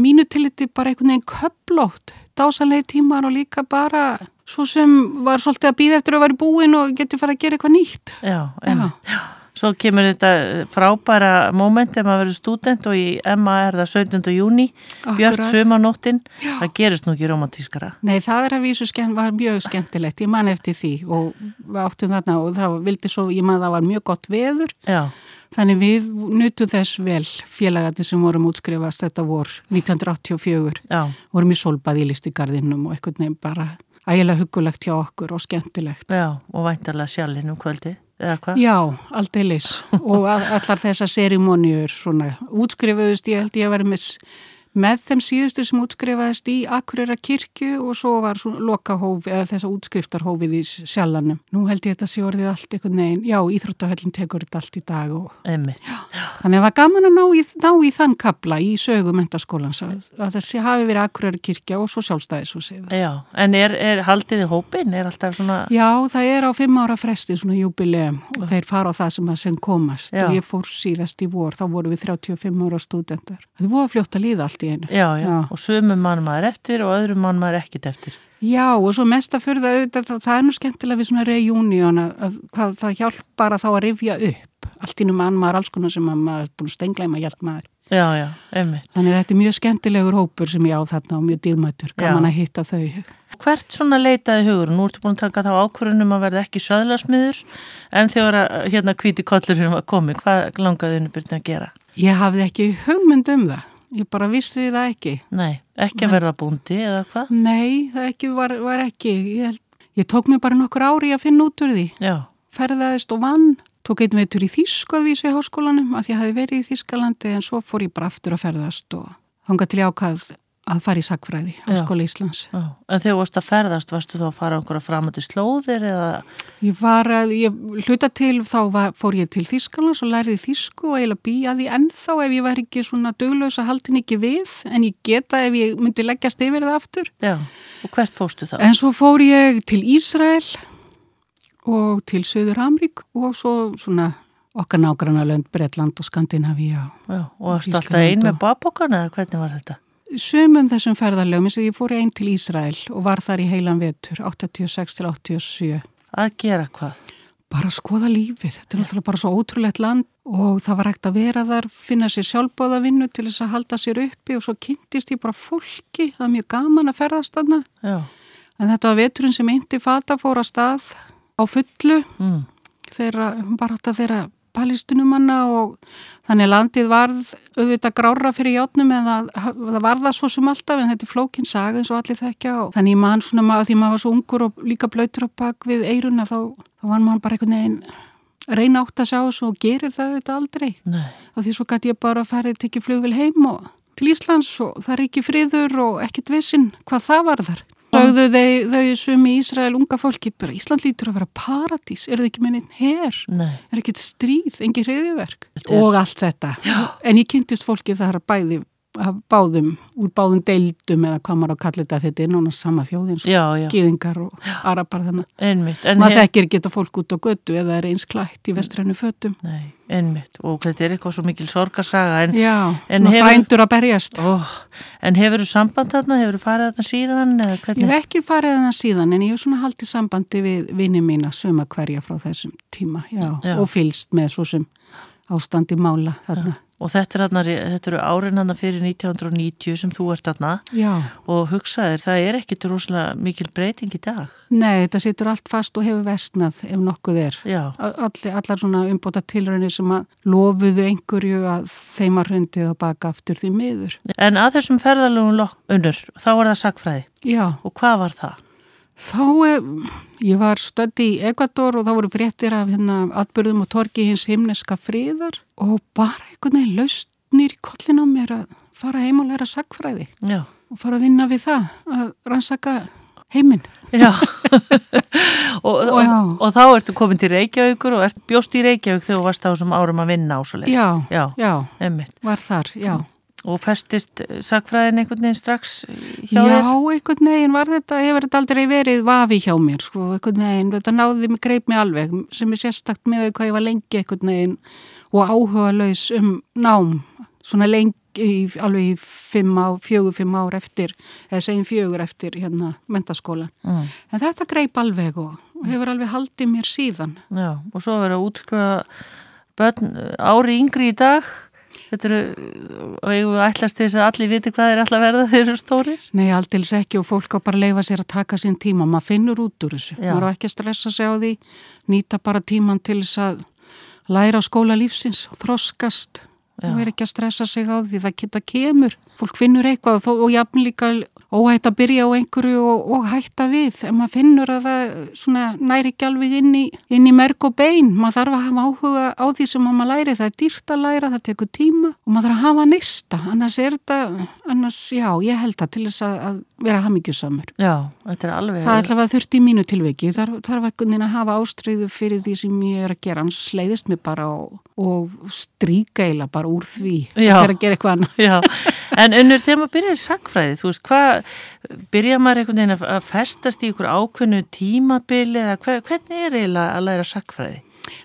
mínu tilliti bara einhvern veginn köplótt, dásanlegi tímar og líka bara svo sem var svolítið að býða eftir að vera búin og geti fara að gera eitthvað nýtt. Já, en, já. Svo kemur þetta frábæra móment ef maður verður student og í MA er það 17. júni, björn sömanóttin, það gerist nú ekki romantískara. Nei, það er að vísu skemmt, var mjög skemmtilegt, ég man eftir því og við áttum þarna og það vildi svo, ég man það var mjög gott veður, Já. þannig við nutum þess vel félagandi sem vorum útskrifast þetta vor 1984, Já. vorum í solbað í listigarðinum og eitthvað nefn bara ægilega hugulegt hjá okkur og skemmtilegt. Já, og væntarlega sjálfinn um kvöldi eða hvað? Já, aldeilis. Og allar þessar serimóniur útskrifuðust ég held ég að vera með með þeim síðustu sem útskrifaðist í Akureyra kirkju og svo var lokahóf eða þessa útskriftarhófið í sjallanum. Nú held ég þetta sé orðið allt einhvern veginn, já Íþróttahöllin tekur þetta allt í dag og já, þannig að það var gaman að ná í, ná í þann kabla í sögu mentaskólans að, að þessi hafi verið Akureyra kirkja og svo sjálfstæðishúsið. Já, en er, er haldiði hópin? Er alltaf svona... Já, það er á fimm ára fresti svona júbilegum og þeir fara á það sem að sem komast já. og ég fór síðast í vor, þá voru við 35 ára stúdendar. Það voru fljótt að líða allt í einu. Já, já, já. og sumum mann maður eftir og öðrum mann maður ekkit eftir. Já, og svo mest að fyrir það, það, er nú skemmtilega við svona reunion að, að hvað, það hjálpar að þá að rifja upp allt ínum mann maður alls konar sem maður er búin að stengleima hjálp maður. Já, já, einmitt. Þannig að þetta er mjög skemmtilegur hópur sem ég á þarna og mjög dýrmættur, gaman já. að hitta þau. Hvert svona leitaði hugur? Nú ertu búin að taka þá ákvörunum að verða ekki söðlasmiður en þegar hérna kvíti kollurinn var komið, hvað langaði henni byrjað að gera? Ég hafði ekki hugmynd um það. Ég bara vissi það ekki. Nei, ekki að verða búndi eða hvað? Nei, það ekki var, var ekki. Ég, ég tók mér bara nokkur ári að finna út úr því. Já. Ferðaðist og vann. Tók einn veitur í í háskólanum að ég hafi verið í Þískalandi en svo fór ég bara aftur að ferðast og þánga til ákvað að fara í sakfræði á skóla Íslands. Já. En þegar þú varst að ferðast, varstu þá að fara okkur að framöndi slóðir eða? Ég var að, ég hluta til, þá var, fór ég til Þískalands og lærði Þísku og eiginlega býjaði ennþá ef ég var ekki svona döglaus að haldin ekki við, en ég geta ef ég myndi leggjast yfir það aftur. Já, og hvert fóstu þá? En svo fór ég til Ísrael og til Söður Amrík og svo svona okkar nágranna lönd, Breitland og Skandinavíu. Já, og varstu alltaf ein með babokkan eða hvernig var þetta? Sumum þessum ferðarlegum, eins og ég fór einn til Ísrael og var þar í heilan vetur, 86 til 87. Að gera hvað? Bara skoða lífið, þetta er alltaf bara svo ótrúlegt land og það var hægt að vera þar, finna sér sjálfbóðavinnu til þess að halda sér uppi og svo kynntist ég bara fólki, það er mjög gaman að ferðast þarna. Já. En þetta var veturinn sem einti fata fór að stað á fullu, mm. þeirra, bara þetta þeirra palestinumanna og þannig að landið varð auðvitað grára fyrir játnum en það, það var það svo sem alltaf en þetta er flókin saga eins og allir þekkja og þannig að mann svona maður því maður var svo ungur og líka blöytur á bak við eiruna þá, þá var mann bara einhvern veginn reyna átt að sjá og gerir það auðvitað aldrei Nei. og því svo gæti ég bara að fara tekið flugvel heim og til Íslands og það er ekki friður og ekkit vissin hvað það var þar Sögðu þau, þau sem í Ísrael unga fólki, bara Ísland lítur að vera paradís, er það ekki með hér? Nei. Er ekki stríð, engi hriðiverk? Og allt þetta. Já. En ég kynntist fólki þar bæði af báðum, úr báðum deildum eða hvað maður á að kalla þetta, þetta er núna sama þjóðin, já, já, gýðingar og arabar þannig. En Maður þekkir geta fólk út á götu eða er eins klætt í vestrænu fötum. Nei, einmitt. Og þetta er eitthvað svo mikil sorgarsaga. En, Já, En svona hefur- frændur að berjast. ó, en hefur þú samband þarna? Hefur þú farið þarna síðan? Eða Ég hef ekki farið þannig síðan en ég hef svona haldið sambandi við vinni mína suma hverja frá þessum tíma Já. og fylst með svo sem ástandi mála þarna. Og þetta, er þetta eru árin hann fyrir 1990 sem þú ert Já, og hugsaðir, það er ekkit rosalega mikil breyting í dag. nei, þetta situr allt fast og hefur vestnað ef nokkuð er. Allir, allar svona umbóta tilraunir sem að lofuðu einhverju að þeim að hrundið og baka aftur því miður. en að þessum ferðalögum lok- unnur, þá var það sagfræði. Já, Og hvað var það? Þá eh, ég var stödd í Ekvator og þá voru fréttir af hérna atbyrðum og torki hins himneska friðar og bara einhvern veginn lausnir í kollin á mér að fara heim og læra sagfræði Já, og fara að vinna við það, að rannsaka heiminn. já. *laughs* og, og, Já. og þá ertu komin til Reykjavíkur og ert bjóst í Reykjavík þegar þú varst á þessum árum að vinna á svo leys. Já, Já, já, var þar, já. Og festist sagfræðin einhvern veginn strax hjá já, þér? einhvern veginn var þetta, hefur þetta aldrei verið vafi hjá mér, sko, einhvern veginn, þetta náði mig, greip mig alveg, sem er sérstakt með hvað ég var lengi einhvern veginn og áhuga laus um nám, svona lengi, alveg í fimm á, fjögur, fimm ár eftir, eða segjum fjögur eftir hérna mentaskóla. Mm, En þetta greip alveg og, hefur alveg haldið mér síðan. já, og svo verið að útskrifa börn uh, ári yngri í dag. Þetta eru, og ég ætlast þess að allir viti hvað ætla að verða þeir eru stórir. Nei, aldils ekki og fólk á bara að leifa sér að taka sín tíma. Maður finnur út úr þessu. Maður á ekki að stressa sig á því, nýta bara tíman til þess að læra á skóla lífsins, þroskast og er ekki að stressa sig á því það geta kemur. Fólk finnur eitthvað og, og jafn líka óhætt að byrja á einhverju og, og hætta við. En maður finnur að það næri ekki alveg inn í, inn í merg og bein. Maður þarf að hafa áhuga á því sem maður læri. Það er dýrt að læra, það tekur tíma og maður þarf að hafa nista. Annars er þetta, annars, já, ég held það til þess að, að vera hamingjusamur. Já, þetta er alveg... Það er allavega þurft í mínu tilveiki. Það þarf ekki að hafa ástriðu fyrir því sem ég er að gera. Hans leiðist mér bara og, og stríka eila bara úr því. Já. Að gera eitthvað annað. *laughs* En unnur þegar maður byrjar í sagfræði, þú veist, hvað, byrjar maður einhvern veginn að festast í ykkur ákveðnu tímabili eða hver, hvernig er eiginlega að læra sagfræði?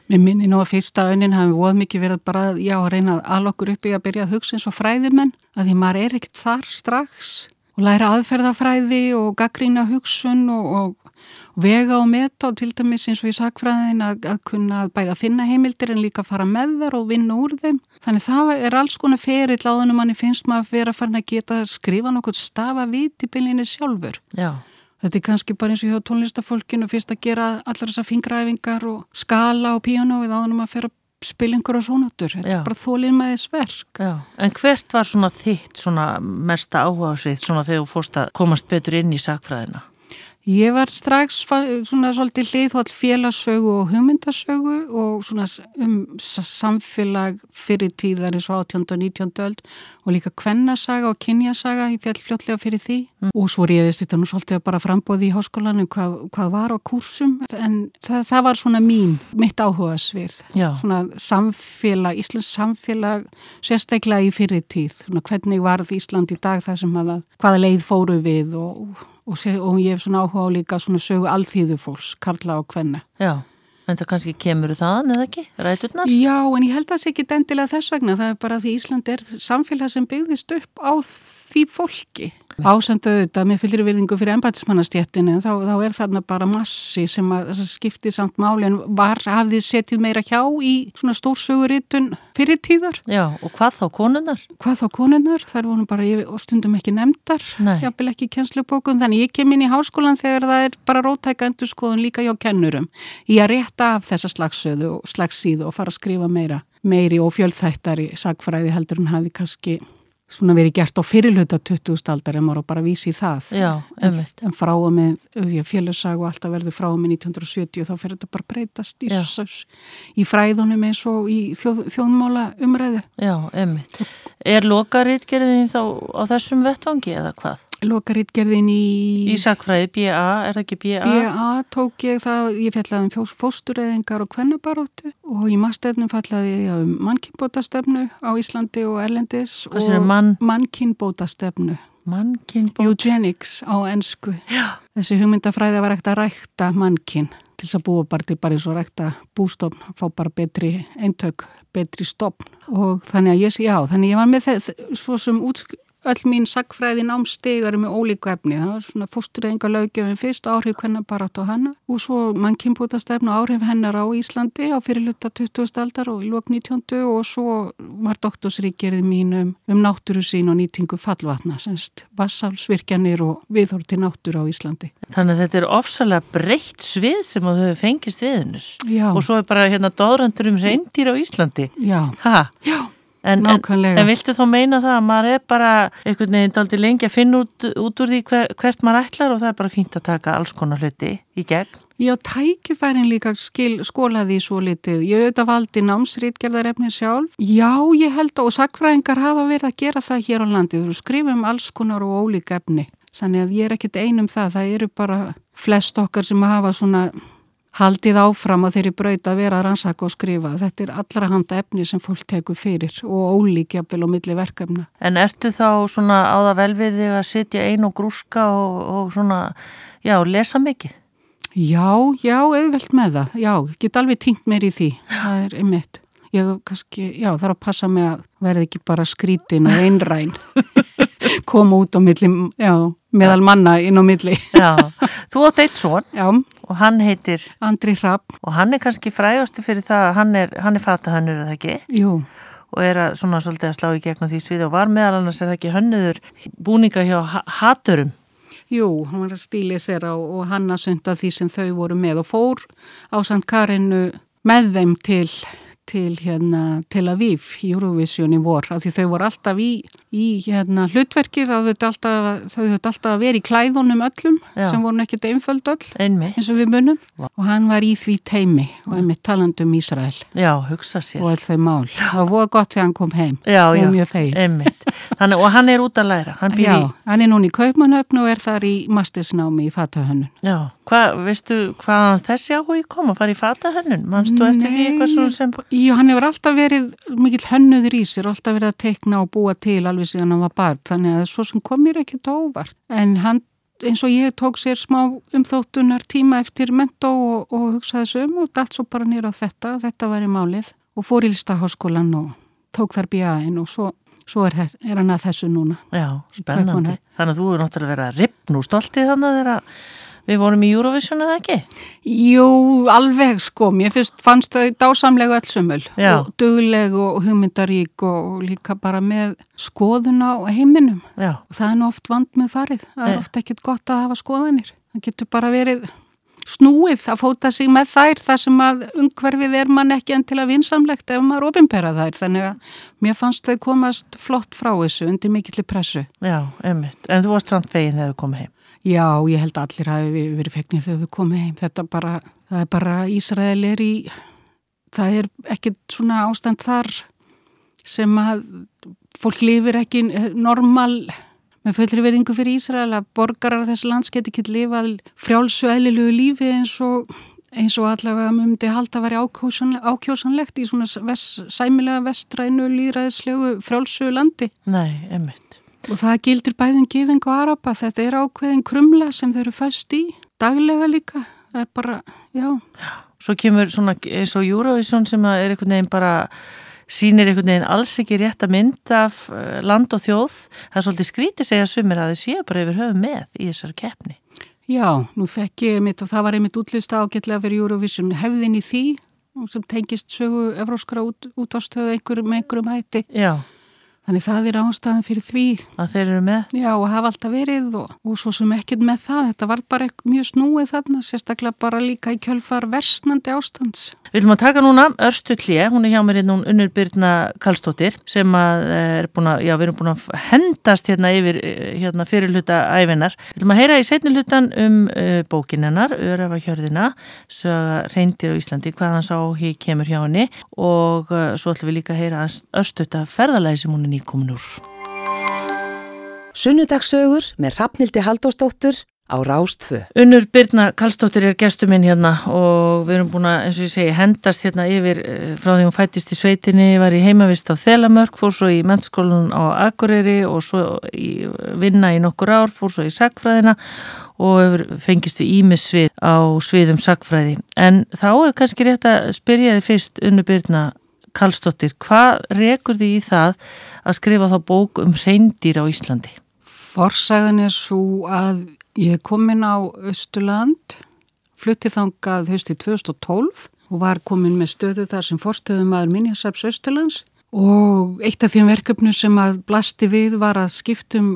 Mér minni nú að fyrsta önnin hafi voð mikið verið bara, já, að reyna að ala okkur upp í að byrja að hugsa eins og fræðimenn, að því maður er ekkert þar strax og læra aðferðafræði og gaggrína hugsun og, og vega og meta og til dæmis eins og í sakfræðin að, að kunna bæða finna heimildir en líka fara með þar og vinna úr þeim. Þannig það er alls konar ferill áðunum manni finnst maður að vera farin að geta að skrifa nokkuð stafa vit í byllinni sjálfur. Já, Þetta er kannski bara eins og hjá tónlistafólkinu fyrst að gera allar þessar fingræfingar og skala og píanóið áðunum að fyrir að spila einhverja sónatur. Þetta Já. er bara þólinn með þess verk. já. En hvert var svona þitt, svona mesta áhuga svona þegar þú fórst að komast betur inn í sagfræðina? Ég var strax svona svolítið hliðhóll félagssögu og hugmyndasögu og svona um samfélag fyrir tíðar eins og 18. og 19. öld og líka kvennasaga og kynjasaga í fjall fljótlega fyrir því. Og svo reyðist þetta nú svolítið bara frambóði í háskólanum hvað, hvað var á kursum en það, það var svona mín, mitt áhuga svið svona samfélag, Íslands samfélag sérstaklega í fyrir tíð. Svona hvernig varð Ísland í dag það sem að hvaða leið fóru við og, og, sé- og ég hef svona áhuga á líka svona sögu alþýðu fólks, karla og kvenna. Já. En það kannski kemur þaðan eða ekki? Ræturnar? Já, en ég held að það sé ekki endilega þess vegna það er bara því Ísland er samfélag sem byggðist upp á því fólki Ásendu auðvitað, með fyllir virðingu fyrir embætismannastjettin en þá, þá er þarna bara massi sem að sem skipti samt máli en var, hafði setið meira hjá í svona stórsöguritun fyrir tíðar? Já, og hvað þá konunnar? hvað þá konunnar, þær voru bara yfir, stundum ekki nefndar, jafnvel ekki í kennslubókum, þannig ég kem inn í háskólan þegar það er bara rótæka endurskoðun líka hjá kennurum í að rétta af þessa slagsöðu og slagsíðu og fara að skrifa meira, meiri og fjölþættari sagfræði heldur en hafi kannski svona verið gert á fyrirluta 20. aldar en maður bara vísi í það Já, en, en frá að með félagssag og alltaf verður frá að með 1970 þá fyrir þetta bara breytast í, í fræðunum eins og í þjóð, þjóðmála umræðu Já, einmitt. Er lokaritgerðin þá á þessum vettvangi eða hvað? Lokaritgerðin í... Í sakfræði, BA, er það ekki BA? BA tók ég það, ég fellaði um fóstureyðingar og kvennubaróttu og í maðurstefnum fellaði ég um mannkynbótastefnu á Íslandi og Erlendis Hvað sér mann? Mannkynbótastefnu. Mannkynbótastefnu? Eugenics á ennsku. Já. Þessi hugmyndafræði var ekkert að rækta mannkyn til þess að búa bara til bara eins og rækta bústofn, fá bara betri eintök, betri stofn og þannig að ég, já, þannig ég var með þess, svo sem útsk öll mín sagfræði námstegar með ólíku efni. Það var svona fóstureyðinga lögjöfin fyrst, áhrif hennar bara átt á hana og svo mann kynbútastefn og áhrif hennar á Íslandi á fyrirluta 20. aldar og í lók 19. og svo var doktorsríkjerið mín um, um náttúru sín og nýtingu fallvatna, semst vassalsvirkjanir og viðhór til náttúru á Íslandi. Þannig að þetta er ofsalega breytt svið sem þú hefur fengist viðnur og svo er bara hérna dóðrandur um reyndir á Íslandi. Já, ha? já. En, en, en viltu þá meina það að maður er bara einhvern veginn aldrei lengi að finna út, út úr því hver, hvert maður ætlar og það er bara fínt að taka alls konar hluti í gegn? Já, tækifærin líka skil, skólaði svo litið. Ég auðvitað valdi námsrítgerðarefni sjálf. Já, ég held og sakfræðingar hafa verið að gera það hér á landi. Þú skrifum alls konar og ólík efni. Þannig að ég er ekkit einum það. Það eru bara flest okkar sem hafa svona haldið áfram að þeirri braut að vera að rannsaka og skrifa. Þetta er allra handa efni sem fólk tekur fyrir og ólíkjapil og milli verkefna. En ertu þá svona á það velviði að sitja einn og grúska og, og svona, já, lesa mikið? Já, já, auðvelt með það. Já, get alveg tingt mér í því. Það er einmitt. Ég kannski, já, þarf að passa mig að verði ekki bara skrítin og einræn. *laughs* Koma út á milli, já, meðal manna inn á milli. Já, þú átt eitt svon. Og hann heitir? Andri Rapp. Og hann er kannski frægastu fyrir það að hann er, er fatahönnur, er það ekki? Jú. Og er að svona svolítið að slá í gegn á því svið og var meðal annars er það ekki hönnuður búninga hjá haturum? Jú, hann var að stíli sér á og hann að sunda því sem þau voru með og fór á Sant Karinu með þeim til til hérna Tel Aviv í Eurovision í vor af því þau voru alltaf í, í hérna hlutverki þá þau þau þau alltaf vera í klæðunum öllum Já. sem voru nekkit einföld öll Einmitt. eins og við munum. Vá. og hann var í því teimi og einmitt talandum Ísrael. Já, hugsa sér. Og þau mál. Það var gott þegar hann kom heim. Já, og mjög feil Þannig, og hann er út að læra. Hann Já, í... hann er núna í Kaupmannöfn og er þar í mastisnámi í fatahönnun. Já, hvað, veistu hvað þessi áhugi kom að fara í fatahönnun? Manstu eftir því eitthvað sem Jú, hann hefur alltaf verið mikill hönnuður í sér, alltaf verið að teikna og búa til alveg síðan hann var barn, þannig að svo sem kom mér ekkert óvart. En hann, eins og ég tók sér smá umþóttunar tíma eftir mentó og, og hugsaði þessu um og dætt svo bara nýra á þetta, þetta var í málið og fór í listaháskólan og tók þar bíaðinn og svo, svo er, þess, er hann að þessu núna. Já, spennandi. Þannig að þú er náttúrulega verið að ripna úr stoltið þannig að þeirra Við vorum í Eurovision eða ekki? Jú, alveg sko. Mér fyrst fannst þau dásamlega allsumul og dugleg og hugmyndarík og líka bara með skoðun á heiminum. Já. Og það er nú oft vand með farið. Það er oft ekkit gott að hafa skoðanir. Það getur bara verið snúið að fóta sig með þær þar sem að umhverfið er mann ekki enn til að vinsamlegt ef maður ofinbera þær. Þannig að mér fannst þau komast flott frá þessu undir mikillir pressu. Já, einmitt. En þú varst samt fegin þegar þú komið heim. Já, ég held að allir hafi verið fegnir þegar þau komið heim. Þetta bara, það er bara Ísrael er í, það er ekkert svona ástand þar sem að fólk lifir ekki normal með fullri verðingu fyrir Ísrael að borgarar þessu lands geti ekki lifað frjálsu eðlilugu lífi eins og eins og allavega myndi halda að vera ákjósanlegt í svona vest, sæmilega vestrænu líðræðislegu frjálsu landi. Nei, emitt. Og það gildir bæðin gíðing og araba. Þetta er ákveðin krumla sem þau eru fæst í, daglega líka. Það er bara, já. Svo kemur svona eins og Eurovision sem er einhvern veginn bara, sínir einhvern veginn alls ekki rétt að mynda af land og þjóð. Það er svolítið skrítið segja sumir að þið séu bara yfir höfu með í þessari keppni. Já, nú þekk ég mitt og það var einmitt útlista ágætlega fyrir Eurovision hefðin í því sem tengist sögu evróskara út, útvástöðu einhver, með einhverjum hætti. Já. Þannig það er ástæðan fyrir því. Að þeir eru með? Já, og hafa alltaf verið og, og svo sem ekkert með það. Þetta var bara mjög snúið þarna, sérstaklega bara líka í kjölfar versnandi ástands. Við viljum að taka núna Örstu Klé, hún er hjá mér hérna unnur Byrna Kallstóttir sem að er búin að, já við erum búin að hendast hérna yfir hérna fyrir hluta æfinar. Við viljum að heyra í setni hlutan um uh, bókin hennar, Örafa hjörðina, reyndir á Íslandi, hvaðan sá hér kemur hjá henni og uh, svo ætlum við líka að heyra Örstu þetta ferðalagi sem hún er nýkomin úr. Sunnudagssögur með Rafnildi Haldóstóttur á Rástfö. Unnur Birna Kallstóttir er gestur minn hérna og við erum búin að, eins og ég segi, hendast hérna yfir eh, frá því hún fættist í sveitinni, var í heimavist á Þelamörk, fór svo í mennskólan á Akureyri og svo í vinna í nokkur ár, fór svo í sagfræðina og fengist við ímissvið á sviðum sagfræði. En þá er kannski rétt að spyrja þið fyrst Unnur Birna Kallstóttir, hvað rekur því í það að skrifa þá bók um reyndir á Íslandi? Forsæðan er svo að Ég kom inn á Östurland, fluttið þangað höstið 2012 og var komin með stöðu þar sem forstöðum aður Minjasaps Östurlands og eitt af því verkefnu sem að blasti við var að skiptum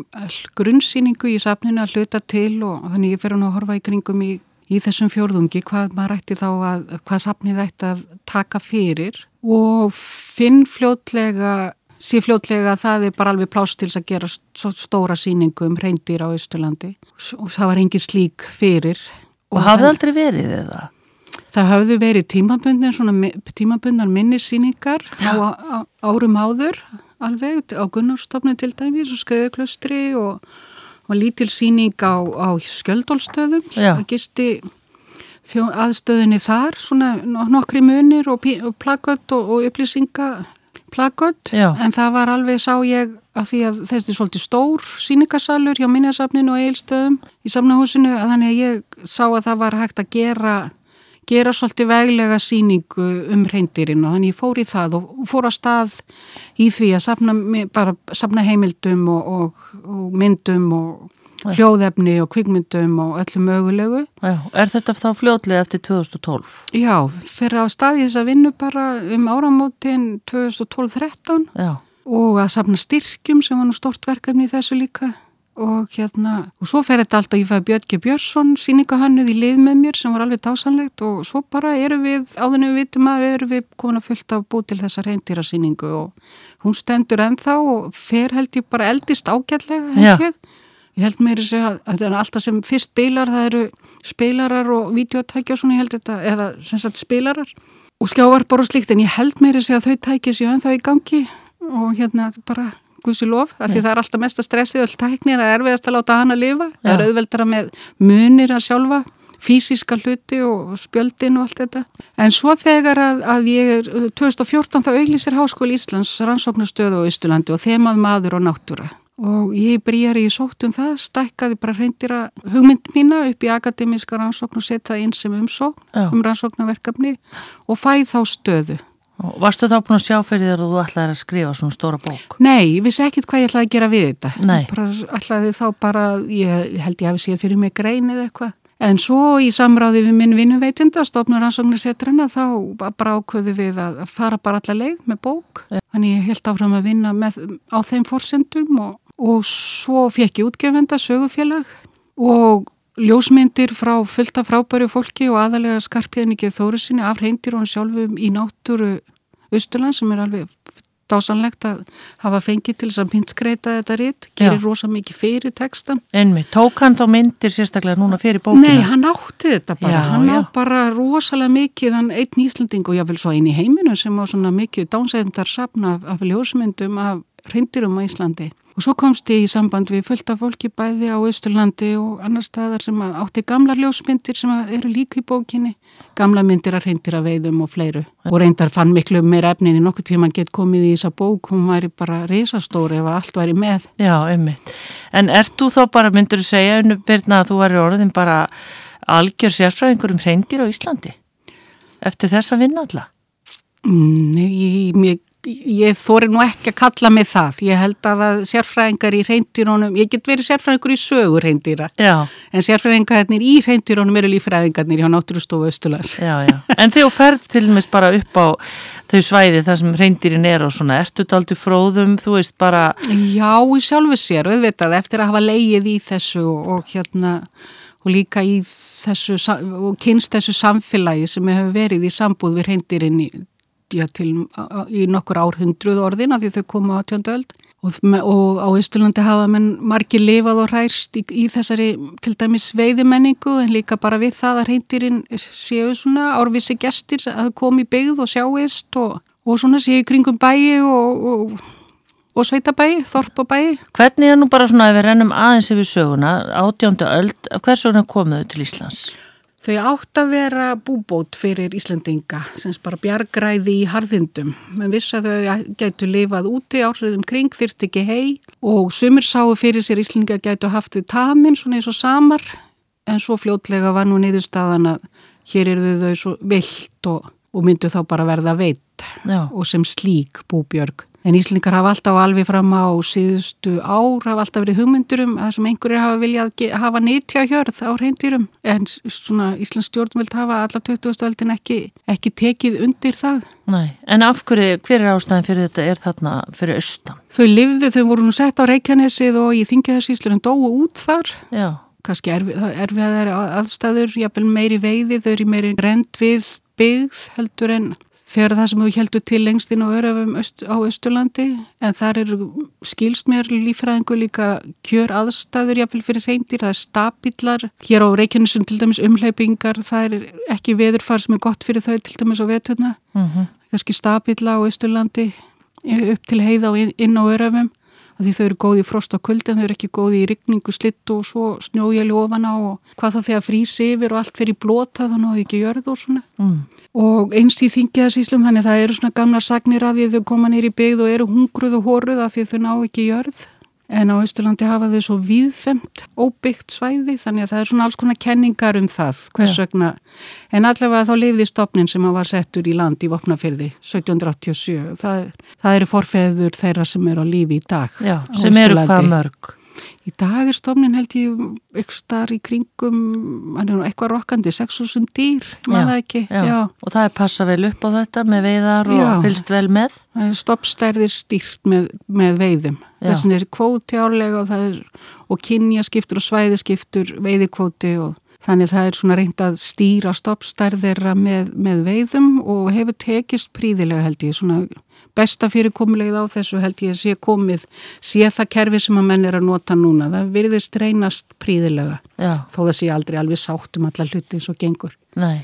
grunnsýningu í safninu að hluta til og þannig ég fer hann að horfa í kringum í, í þessum fjórðungi hvað maður ætti þá að, hvað safnið ætti að taka fyrir. Og finn fljótlega sé fljótlega að það er bara alveg plást til að gera stóra síningu um reyndir á Ísturlandi og það var engin slík fyrir. Og, og hafði aldrei verið eða? Það hafði verið tímabundan minnissíningar á, árum áður alveg, á Gunnarstofnu til dæmis og Skauðuklaustri og, og lítil síning á, á Skjöldólstöðum, það gisti aðstöðinni þar, svona nokkri munir og, og plakött og, og upplýsinga plakot en það var alveg sá ég af því að þessi svolítið stór síningasalur hjá minniasafninu og eilstöðum í samnahúsinu að þannig að ég sá að það var hægt að gera gera svolítið veglega síningu um reyndirinn og þannig ég fór í það og fór að stað í því að safna, bara safna heimildum og, og, og myndum og hljóðefni og kvikmyndum og öllu mögulegu. Já, er þetta þá fljóðlega eftir 2012? Já, fyrir á staði þess að vinna bara um áramótin 2012-13 og að safna styrkjum sem var nú stort verkefni í þessu líka. Og hérna, og svo fer þetta alltaf, ég fæði Björn Björnsson síningahannuð í lið með mér sem var alveg dásanlegt og svo bara eru við, áðinu við vitum að eru við komin að fylta að bú til þessa reyndýra síningu og hún stendur ennþá og fer held ég bara eldist ágætlega held ég Ég held meiri segja að þetta er alltaf sem fyrst spilar, það eru spilarar og videotækja og svona ég held þetta, eða sem sagt spilarar og skjávarpar og slíkt en ég held meiri segja að þau tækja sér en þá í gangi og hérna bara guðsi lof, af því það er alltaf mest að stressið öll tæknir að erfiðast að láta hana að lifa, Já. það er auðveldara með munir að sjálfa, fysiska hluti og spjöldin og allt þetta. En svo þegar að, að ég er 2014 þá auglísir Háskóli Íslands rannsóknastöðu á Ístulandi og þemað maður og náttúra og ég brýjar í sóttum það, stækkaði bara hreyndira hugmynd mína upp í akademíska rannsókn og setja inn sem umsókn Já. um rannsóknarverkefni og fæð þá stöðu. Og varstu þá búin að sjá fyrir þér að þú ætlaði að skrifa svona stóra bók? Nei, ég vissi ekkit hvað ég ætlaði að gera við þetta. Nei. Bara, ætlaði þá bara, ég held ég hafi séð fyrir mig grein eða eitthvað. En svo í samráði við minn vinnuveitinda, stofnur rannsóknarsetrana, þá bara ákvöðu við að fara bara alla leið með bók. Þannig ég held áfram að vinna með, á þeim fórsendum og og svo fekk ég útgefenda sögufélag og ljósmyndir frá fullta frábæru fólki og aðalega skarpiðnikið þórusinni af reyndir hann sjálfum í náttúru Östurland sem er alveg dásanlegt að hafa fengið til þess að myndskreita þetta ritt, gerir rosa mikið fyrir textan. Ennmi, tók hann þá myndir sérstaklega núna fyrir bókina? Nei, hann átti þetta bara, já, hann já. á bara rosalega mikið, hann einn Íslanding og jáfnvel svo einn í heiminu sem á svona mikið dánsæðindar sapna af, af ljósmyndum af reyndirum á Íslandi. Og svo komst ég í samband við fullta fólki bæði á Östurlandi og annar staðar sem átti gamla ljósmyndir sem eru líka í bókinni. Gamla myndir að reyndir að veiðum og fleiru. Og reyndar fann miklu meira efnin í nokkuð tíma gett komið í þessa bók. Hún væri bara reysastóri ef allt væri með. Já, einmitt. En ert þú þá bara, myndur þú segja, Birna, að þú væri orðin bara algjör sérfræðingur um reyndir á Íslandi? Eftir þess að vinna alla? Nei, mér ég þóri nú ekki að kalla mig það. Ég held að að sérfræðingar í reyndirónum ég get verið sérfræðingur í sögur reyndýra en sérfræðingarnir í reyndirónum eru lífræðingarnir hjá Náttúrustofu Östular En þegar ferð til og meins bara upp á þau svæði þar sem reyndirinn er og svona, ertu þetta aldrei fróðum þú veist bara Já, í sjálfu sér, auðvitað, eftir að hafa leið í þessu og hérna og líka í þessu og kynst þessu samfélagi sem hefur verið í sambúð við reyndirinn já, til, í nokkur árhundruð orðin af því þau koma á tjóndöld og, og á Ístulandi hafa menn margir lifað og ræst í, í þessari til dæmis veiðimenningu en líka bara við það að reyndirinn séu svona árvísi gestir að komi byggð og sjáist og, og svona séu kringum bæi og, og sveitabæi, og bæi. Hvernig er nú bara svona ef við rennum aðeins yfir söguna, átjóndu öld, hvers vegna komuðu til Íslands? Þau átt að vera búbót fyrir Íslandinga, sem bara bjargræði í harðindum. Men viss að þau gætu lifað úti áhrifðum kring, þyrt ekki hei og sumir sáu fyrir sér Íslandinga gætu haft þau tamin svona eins og samar en svo fljótlega var nú niðurstaðan að hér eru þau svo vilt og, og myndu þá bara verða veitt og sem slík búbjörg. En Íslingar hafa alltaf alveg fram á síðustu ár, hafa alltaf verið hugmyndurum að sem einhverjir hafa viljað hafa nýttja hjörð á reyndýrum. En svona Íslands stjórnvöld hafa alla 2000-öldin ekki, ekki tekið undir það. Nei, en af hverju, hver er ástæðin fyrir þetta er þarna fyrir austan? Þau livðu, þau voru nú sett á Reykjanesið og í Þingjaðarsíslur en dóu út þar. Já. Kannski erfiðar aðstæður, jafnvel meiri veiði, þau eru meiri rend við byggð heldur en þegar það sem þú heldur til lengst inn á öröfum á Östurlandi en þar eru skilst mér lífræðingu líka kjör aðstæður jáfnvel fyrir reyndir, það er stabillar hér á Reykjanesum til dæmis umleipingar það er ekki veðurfar sem er gott fyrir þau til dæmis á veturna. Mm -hmm. kannski stabilla á Östurlandi upp til heiða og inn á öröfum því þau eru góði í frost og kuldi en þau eru ekki góði í rigningu, slitt og svo snjójali ofana og hvað þá þegar frísi yfir og allt fyrir blóta þannig að þau ekki gjörð og svona mm. og einst í þingjaðsíslum þannig að það eru svona gamla sagnir af því þau koma nýri byggð og eru hungruð og horruð af því þau ná ekki gjörð En á Ísturlandi hafa þau svo viðfemt óbyggt svæði þannig að það er svona alls konar kenningar um það hvers vegna. En allavega þá lifði stopnin sem var settur í land í Vopnafyrði 1787. Það, það eru forfeður þeirra sem eru á lífi í dag. Já, sem eru hvað mörg? Í dag er stofnin held ég ykkur starf í kringum, eitthvað rokkandi, 6.000 dýr, maður það ekki. Já. já, og það er passa vel upp á þetta með veiðar og já. fylgst vel með. Stoppstærðir stýrt með, með veiðum. Þessin er kvóti árlega og, er, og kynja skiptur og svæði skiptur veiðikvóti og þannig það er svona reynd að stýra stoppstærðira með, með veiðum og hefur tekist príðilega held ég svona besta fyrirkomulegið á þessu held ég að sé komið, sé það kerfi sem að menn er að nota núna. Það virðist reynast príðilega Já. þó það sé aldrei alveg sátt um alla hluti eins og gengur. Nei,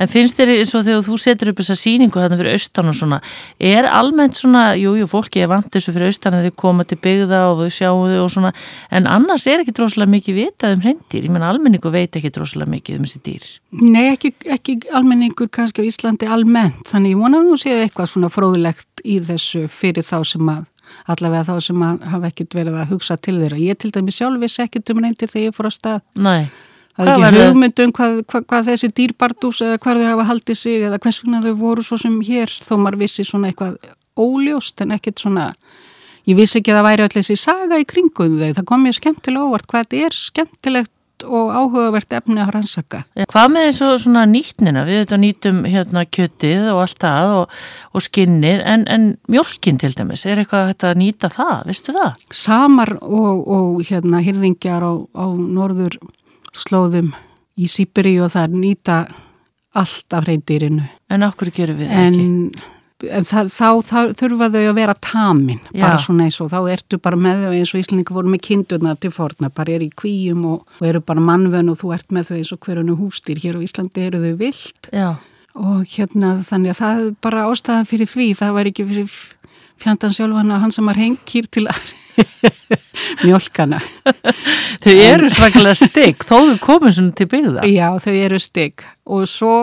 en finnst þér eins og þegar þú setur upp þessa síningu þarna fyrir austan og svona, er almennt svona, jújú, jú, fólki er vant þessu fyrir austan að þau koma til byggða og þau sjáu þau og svona, en annars er ekki droslega mikið vitað um hreindir, ég menna almenningu veit ekki droslega mikið um þessi dýr. Nei, ekki, ekki almenningur kannski á Íslandi almennt, þannig ég vona að þú séu eitthvað svona fróðilegt í þessu fyrir þá sem að allavega þá sem að hafa ekkert verið að hugsa til þeirra. Ég til dæmi sjálf vissi ekkert um reyndir þegar ég fór á stað. Nei. Það er ekki hugmyndum hvað, hvað, hvað þessi dýrbardús eða hvað þau hafa haldið sig eða hvers vegna þau voru svo sem hér þó maður vissi svona eitthvað óljóst en ekkert svona, ég vissi ekki að það væri allir þessi saga í kringum þau, það kom mér skemmtilega óvart hvað þetta er skemmtilegt og áhugavert efni að rannsaka. Hvað með þessu svona nýtnina? Við þetta nýtum hérna kjötið og allt það og, og skinnir en, en mjölkin til dæmis, er eitthvað að nýta það, vistu það? Samar og, og hérna hyrðingjar á, á norður slóðum í Sýbri og það nýta allt af reyndirinu. En okkur gerum við en, ekki? En það, þá, þá þurfa þau að vera tamin, bara Já. svona eins og þá ertu bara með þau eins og Íslandingar voru með kindurna til forna, bara er í kvíum og, og eru bara mannvön og þú ert með þau eins og hverjanu hústýr. Hér á Íslandi eru þau vilt Já. og hérna þannig að það er bara ástæðan fyrir því, það var ekki fyrir fjandan sjálfan að hann sem var hengir til að *laughs* mjölkana Þau eru svakalega stygg þó þau komið svona til byggða Já, þau eru stygg og svo,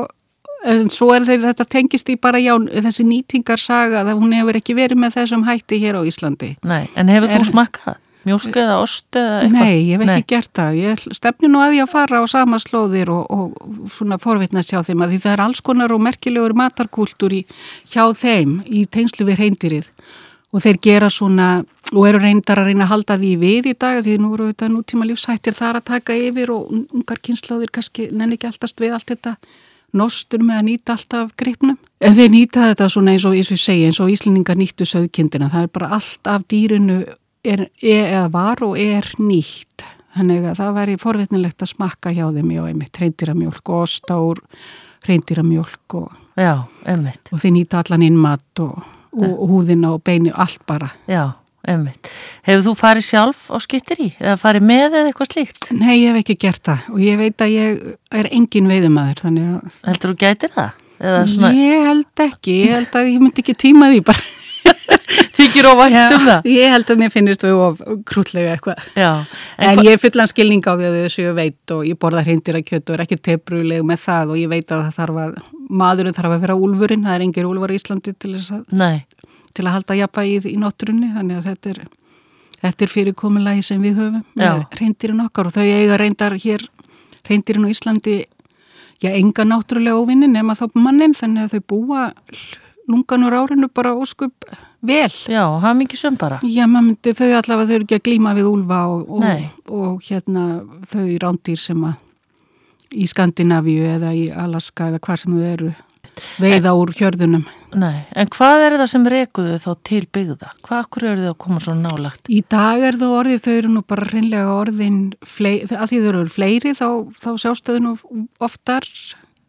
svo er þeir, þetta tengist í bara já, þessi nýtingarsaga það hún hefur ekki verið með þessum hætti hér á Íslandi Nei, en hefur þú smakkað? Mjölk eða ost eða eitthvað? Nei, ég hef ekki Nei. gert það. Ég stefni nú að ég að fara á sama slóðir og, og svona forvitnast hjá þeim að því það er alls konar og merkilegur matarkúltur í, hjá þeim í tengslu við reyndirið og þeir gera svona og eru reyndar að reyna að halda því við í dag því nú eru þetta nútíma lífsættir þar að taka yfir og ungar kynnslóðir kannski nenni ekki alltast við allt þetta nostur með að nýta allt af gripnum. En þeir nýta þetta svona eins og eins og ég segja eins og Íslandingar nýttu söðkindina það er bara allt af dýrinu er, er, er var og er nýtt. Þannig að það væri forvetnilegt að smakka hjá þeim já, einmitt, reyndiramjólk og stár reyndiramjólk og, og þeir nýta allan innmat og og húðina og beini og allt bara. Já, einmitt. Hefur þú farið sjálf á skyttir í eða farið með eða eitthvað slíkt? Nei, ég hef ekki gert það og ég veit að ég er engin veiðumæður að... Heldur þú gætir það? Svona... Ég held ekki, ég held að ég myndi ekki tíma því bara. *laughs* Þykir og vænt um það. Ég held að mér finnist þau of krútlega eitthvað. Já. En, en ég fullan skilning á því að þau séu veit og ég borða hreindir að kjötu og er ekki tepruleg með það og ég veit að það þarf að, maðurinn þarf að vera úlfurinn, það er engir úlfur í Íslandi til, að, til að halda jafna í, nottrunni, þannig að þetta er, þetta er fyrirkomulagi sem við höfum með hreindirinn okkar og þau eiga reyndar hér, hreindirinn á Íslandi, já, enga náttúrulega óvinni nema þá mannin, þannig að þau búa lunganur árinu bara óskup vel. Já, er mikið söm bara. Já, maður myndi þau allavega þau eru ekki að glíma við úlfa og, og, og hérna þau rándýr sem að í Skandinavíu eða í Alaska eða hvað sem þau eru veiða en, úr hjörðunum. Nei, en hvað er það sem rekuðu þá til byggða? Hvað akkur eru þau að koma svo nálagt? Í dag er þau orðið, þau eru nú bara reynlega orðin, að því þau eru fleiri þá, þá sjástu þau nú oftar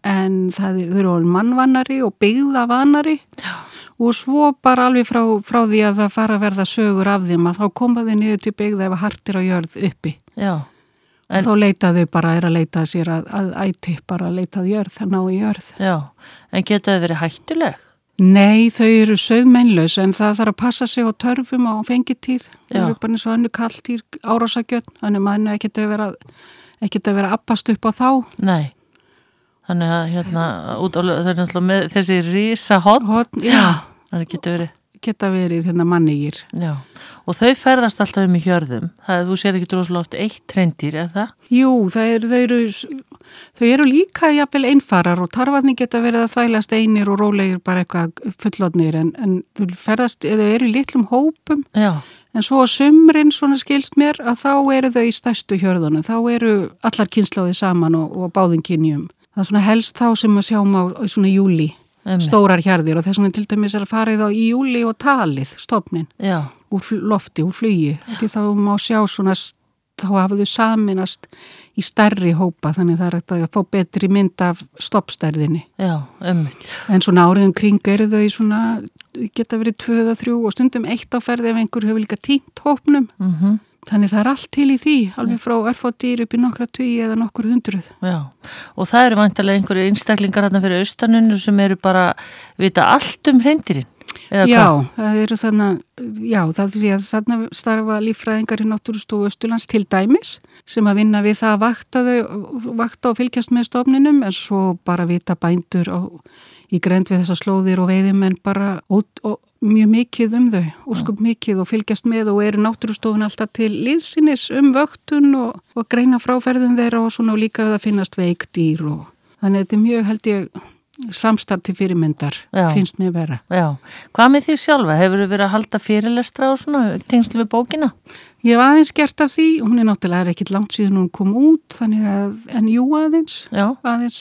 en það er, þau eru mannvannari og byggðavanari Já. og svo bara alveg frá, frá því að það fara að verða sögur af þeim að þá komaðu niður til byggða ef að hartir á jörð uppi Já. En, þá leitaðu bara, er að leita sér að, að æti, bara að leitað jörð, að ná í jörð. Já, en geta þau verið hættuleg? Nei, þau eru sögmennlaus en það þarf að passa sig á törfum á fengitíð. Þau eru bara eins og hannu kallt í árásagjöld, þannig að maður ekkert að vera, vera appast upp á þá. Nei. Þannig að hérna, út á, það með þessi rísa hotn. Hotn, já. Það geta verið. Geta verið hérna mannigir. Já, og þau ferðast alltaf um í hjörðum. Það þú sér ekki droslega oft eitt treyndýr, er það? Jú, það er, þau, eru, þau eru líka jafnvel einfarar og tarfarni geta verið að þvælast einir og rólegir bara eitthvað fullotnir en, en þau ferðast, eða eru í litlum hópum. Já. En svo að sumrin svona skilst mér að þá eru þau í stærstu hjörðunum. Þá eru allar kynnslóði saman og, og báðin kynjum. Það er svona helst þá sem að sjáum á svona júli stórar hjarðir og þess vegna til dæmis er að farið á í júli og talið stofnin Já. úr lofti, úr flugi. Því þá má sjá svona þá hafa þau saminast í stærri hópa þannig það er að fá betri mynd af stoppstærðinni. Já, En svona áriðum kring eru þau svona geta verið tvöða þrjú og stundum eitt áferði ef einhver hefur líka tínt hópnum. Mm -hmm. Þannig það er allt til í því, alveg frá örfóttýr upp í nokkra tugi eða nokkur hundruð. Já, og það eru vantilega einhverju einstaklingar hérna fyrir austanunnu sem eru bara vita allt um hreindirinn. Já, það eru þannig, já, það er því að þannig starfa lífræðingar í Náttúrstofu Östurlands til dæmis sem að vinna við það að vakta, þau, vakta og fylgjast með stofninum en svo bara vita bændur á, í grend við þessa slóðir og veiðum en bara og mjög mikið um þau sko mikið og fylgjast með og eru náttúrustofun alltaf til liðsinis um vöktun og, og greina fráferðum þeirra og svona og líka að það finnast veikdýr og þannig að þetta er mjög held ég samstarf til fyrirmyndar Já. finnst mér vera. Já, hvað með því sjálfa? Hefur þið verið að halda fyrirlestra og svona tengslu við bókina? Ég hef aðeins gert af því, hún er náttúrulega ekkit langt síðan hún kom út þannig að en jú aðeins, Já. aðeins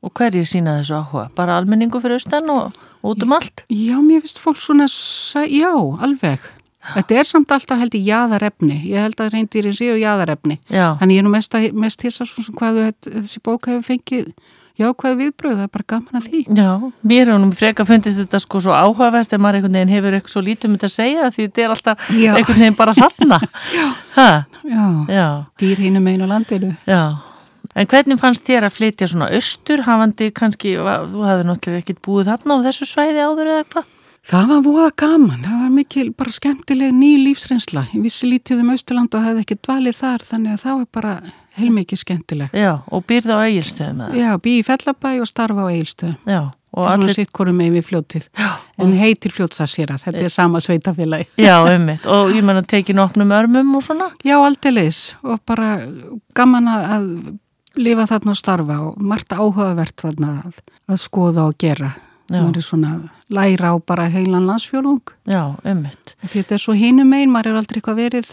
Og hverju sína þessu áhuga? Bara almenningu fyrir austan og út um allt? Já, mér finnst fólk svona, já, alveg. Þetta er samt alltaf held í jæðarefni. Ég held að reyndirinn séu jæðarefni. Já. Þannig ég er nú mest, mest hissa svona hvað þessi bók hefur fengið. Já, hvað viðbröð, það er bara gaman að því. Já, mér hefur nú freka fundist þetta sko svo áhugavert þegar maður einhvern veginn hefur eitthvað svo lítið um þetta að segja því þetta er alltaf Já. einhvern veginn bara þarna. *laughs* Já. Já. Já, dýr hínum einu landinu. Já, En hvernig fannst þér að flytja svona austur, hafandi kannski, þú hafði náttúrulega ekkert búið þarna á þessu svæði áður eða eitthvað? Það var voða gaman, það var mikil bara skemmtileg ný lífsreynsla. Ég vissi lítið um Austurland og hefði ekki dvalið þar þannig að það var bara heilmikið skemmtileg. Já, og býrði á eigilstöðum eða? Já, býði í Fellabæ og starfa á eigilstöðum. Já. Og það er svona sitt hverju með við fljótið. Já. En heitir fljótsassýra, þetta er sama sveitafélagi. *laughs* Já, ummitt. Og ég menna tekið nokknum örmum og svona? Já, aldeilis. Og bara gaman að lifa þarna og starfa og margt áhugavert þarna að, að skoða og gera. Það er svona læra á bara heilan landsfjörðung. Já, ummitt. Þetta er svo hinum einn, maður er aldrei eitthvað verið,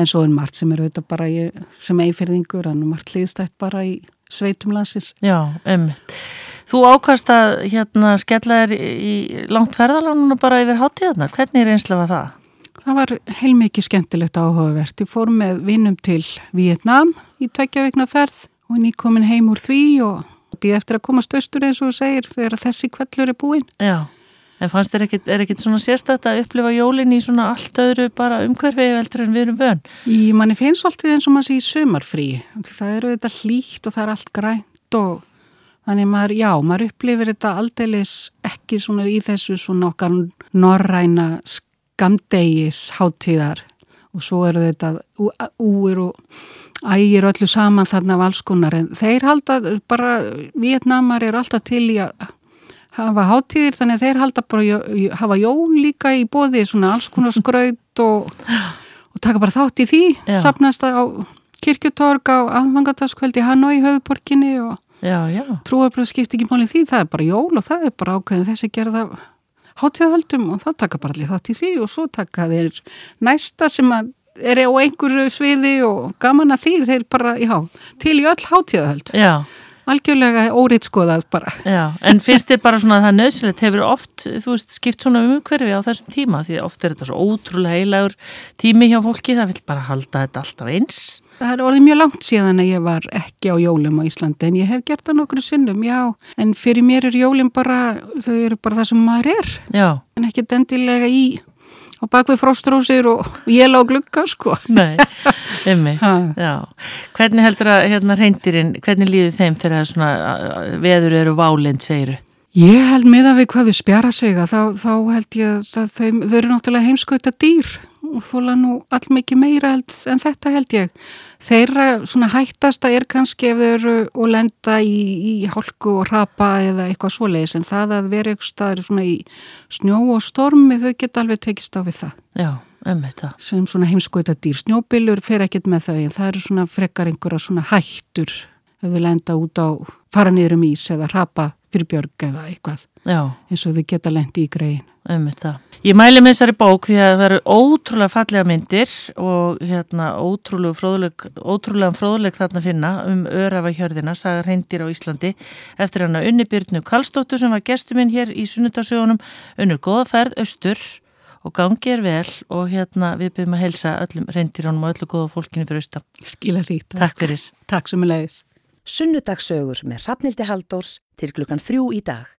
en svo er margt sem er auðvitað bara í, sem eifirðingur, en margt liðstætt bara í sveitum landsins. Já, ummitt. Þú ákast að hérna skella þér í langt ferðalánuna bara yfir hátíðarnar. Hvernig er einslega það? Það var heilmikið skemmtilegt áhugavert. Ég fór með vinnum til Vietnám í tveggja veikna ferð og ný komin heim úr því og býð eftir að komast austur eins og segir þegar þessi kvellur er búin. Já, en fannst þér ekkit, er ekkit svona sérstætt að upplifa jólinn í svona allt öðru bara umhverfið eldur en við erum vön? Í manni finnst alltaf eins og maður sé í sömarfrí. Það eru þetta hlýtt og það er allt grænt og þannig maður, já, maður upplifir þetta aldeilis ekki svona í þessu svona okkar norræna gamdegis háttíðar og svo eru þetta úir og ægir öllu saman þarna af alls konar en þeir halda bara, vietnamar eru alltaf til í að hafa háttíðir þannig að þeir halda bara hafa jól líka í bóði svona alls konar skraut og, og taka bara þátt í því Já. sapnast á kirkjutorg á aðvangataskvöldi Hanoi höfuborginni og trúarbröð skipt ekki málinn því það er bara jól og það er bara ákveðin þessi gerða hátíðahöldum og það taka bara allir þátt í því og svo taka þeir næsta sem að er á einhverju sviði og gaman að því þeir bara, já, til í öll hátíðahöld. Já. Algjörlega óriðskoðað bara. Já, en finnst þið bara svona að það nöðsilegt hefur oft, þú veist, skipt svona umhverfi á þessum tíma því oft er þetta svo ótrúlega heilagur tími hjá fólki, það vil bara halda þetta alltaf eins. Það er orðið mjög langt síðan að ég var ekki á jólum á Íslandi en ég hef gert það nokkru sinnum, já. En fyrir mér er jólum bara, þau eru bara það sem maður er. Já. En ekki dendilega í á bakvið fróstrósir og jél á glugga, sko. Nei, emmi, já. Hvernig heldur að hérna reyndirinn, hvernig líður þeim þegar svona veður eru válind, segiru? Ég held með að við hvað þau spjara sig að þá, þá held ég að þeim, þau eru náttúrulega heimskauta dýr og þóla nú allmikið meira en þetta held ég. Þeirra svona hættasta er kannski ef þau eru og lenda í, í hálku og rapa eða eitthvað svoleiðis en það að vera eitthvað staður svona í snjó og stormi þau geta alveg tekist á við það. Já, um þetta. Sem svona heimskoita dýr. Snjóbilur fer ekkit með þau en það eru svona frekar einhverja svona hættur ef þau lenda út á fara niður um ís eða rapa fyrir björg eða eitthvað Já. eins og þau geta lendi í greiðin. Ég mæli með þessari bók því að það eru ótrúlega fallega myndir og hérna, ótrúlega fróðleg, ótrúlega fróðleg þarna finna um örafa hjörðina, sagar reyndir á Íslandi eftir hana Unni Byrnu Kallstóttur sem var gestuminn hér í sunnudasjónum Unnur góðaferð, austur og gangi er vel og hérna við byrjum að helsa öllum reyndirónum og öllu góða fólkinu fyrir austan. Skila því. Takk fyrir. Takk sem er leiðis. Sunnudagsögur með Rafnildi Haldórs til klukkan þrjú í dag.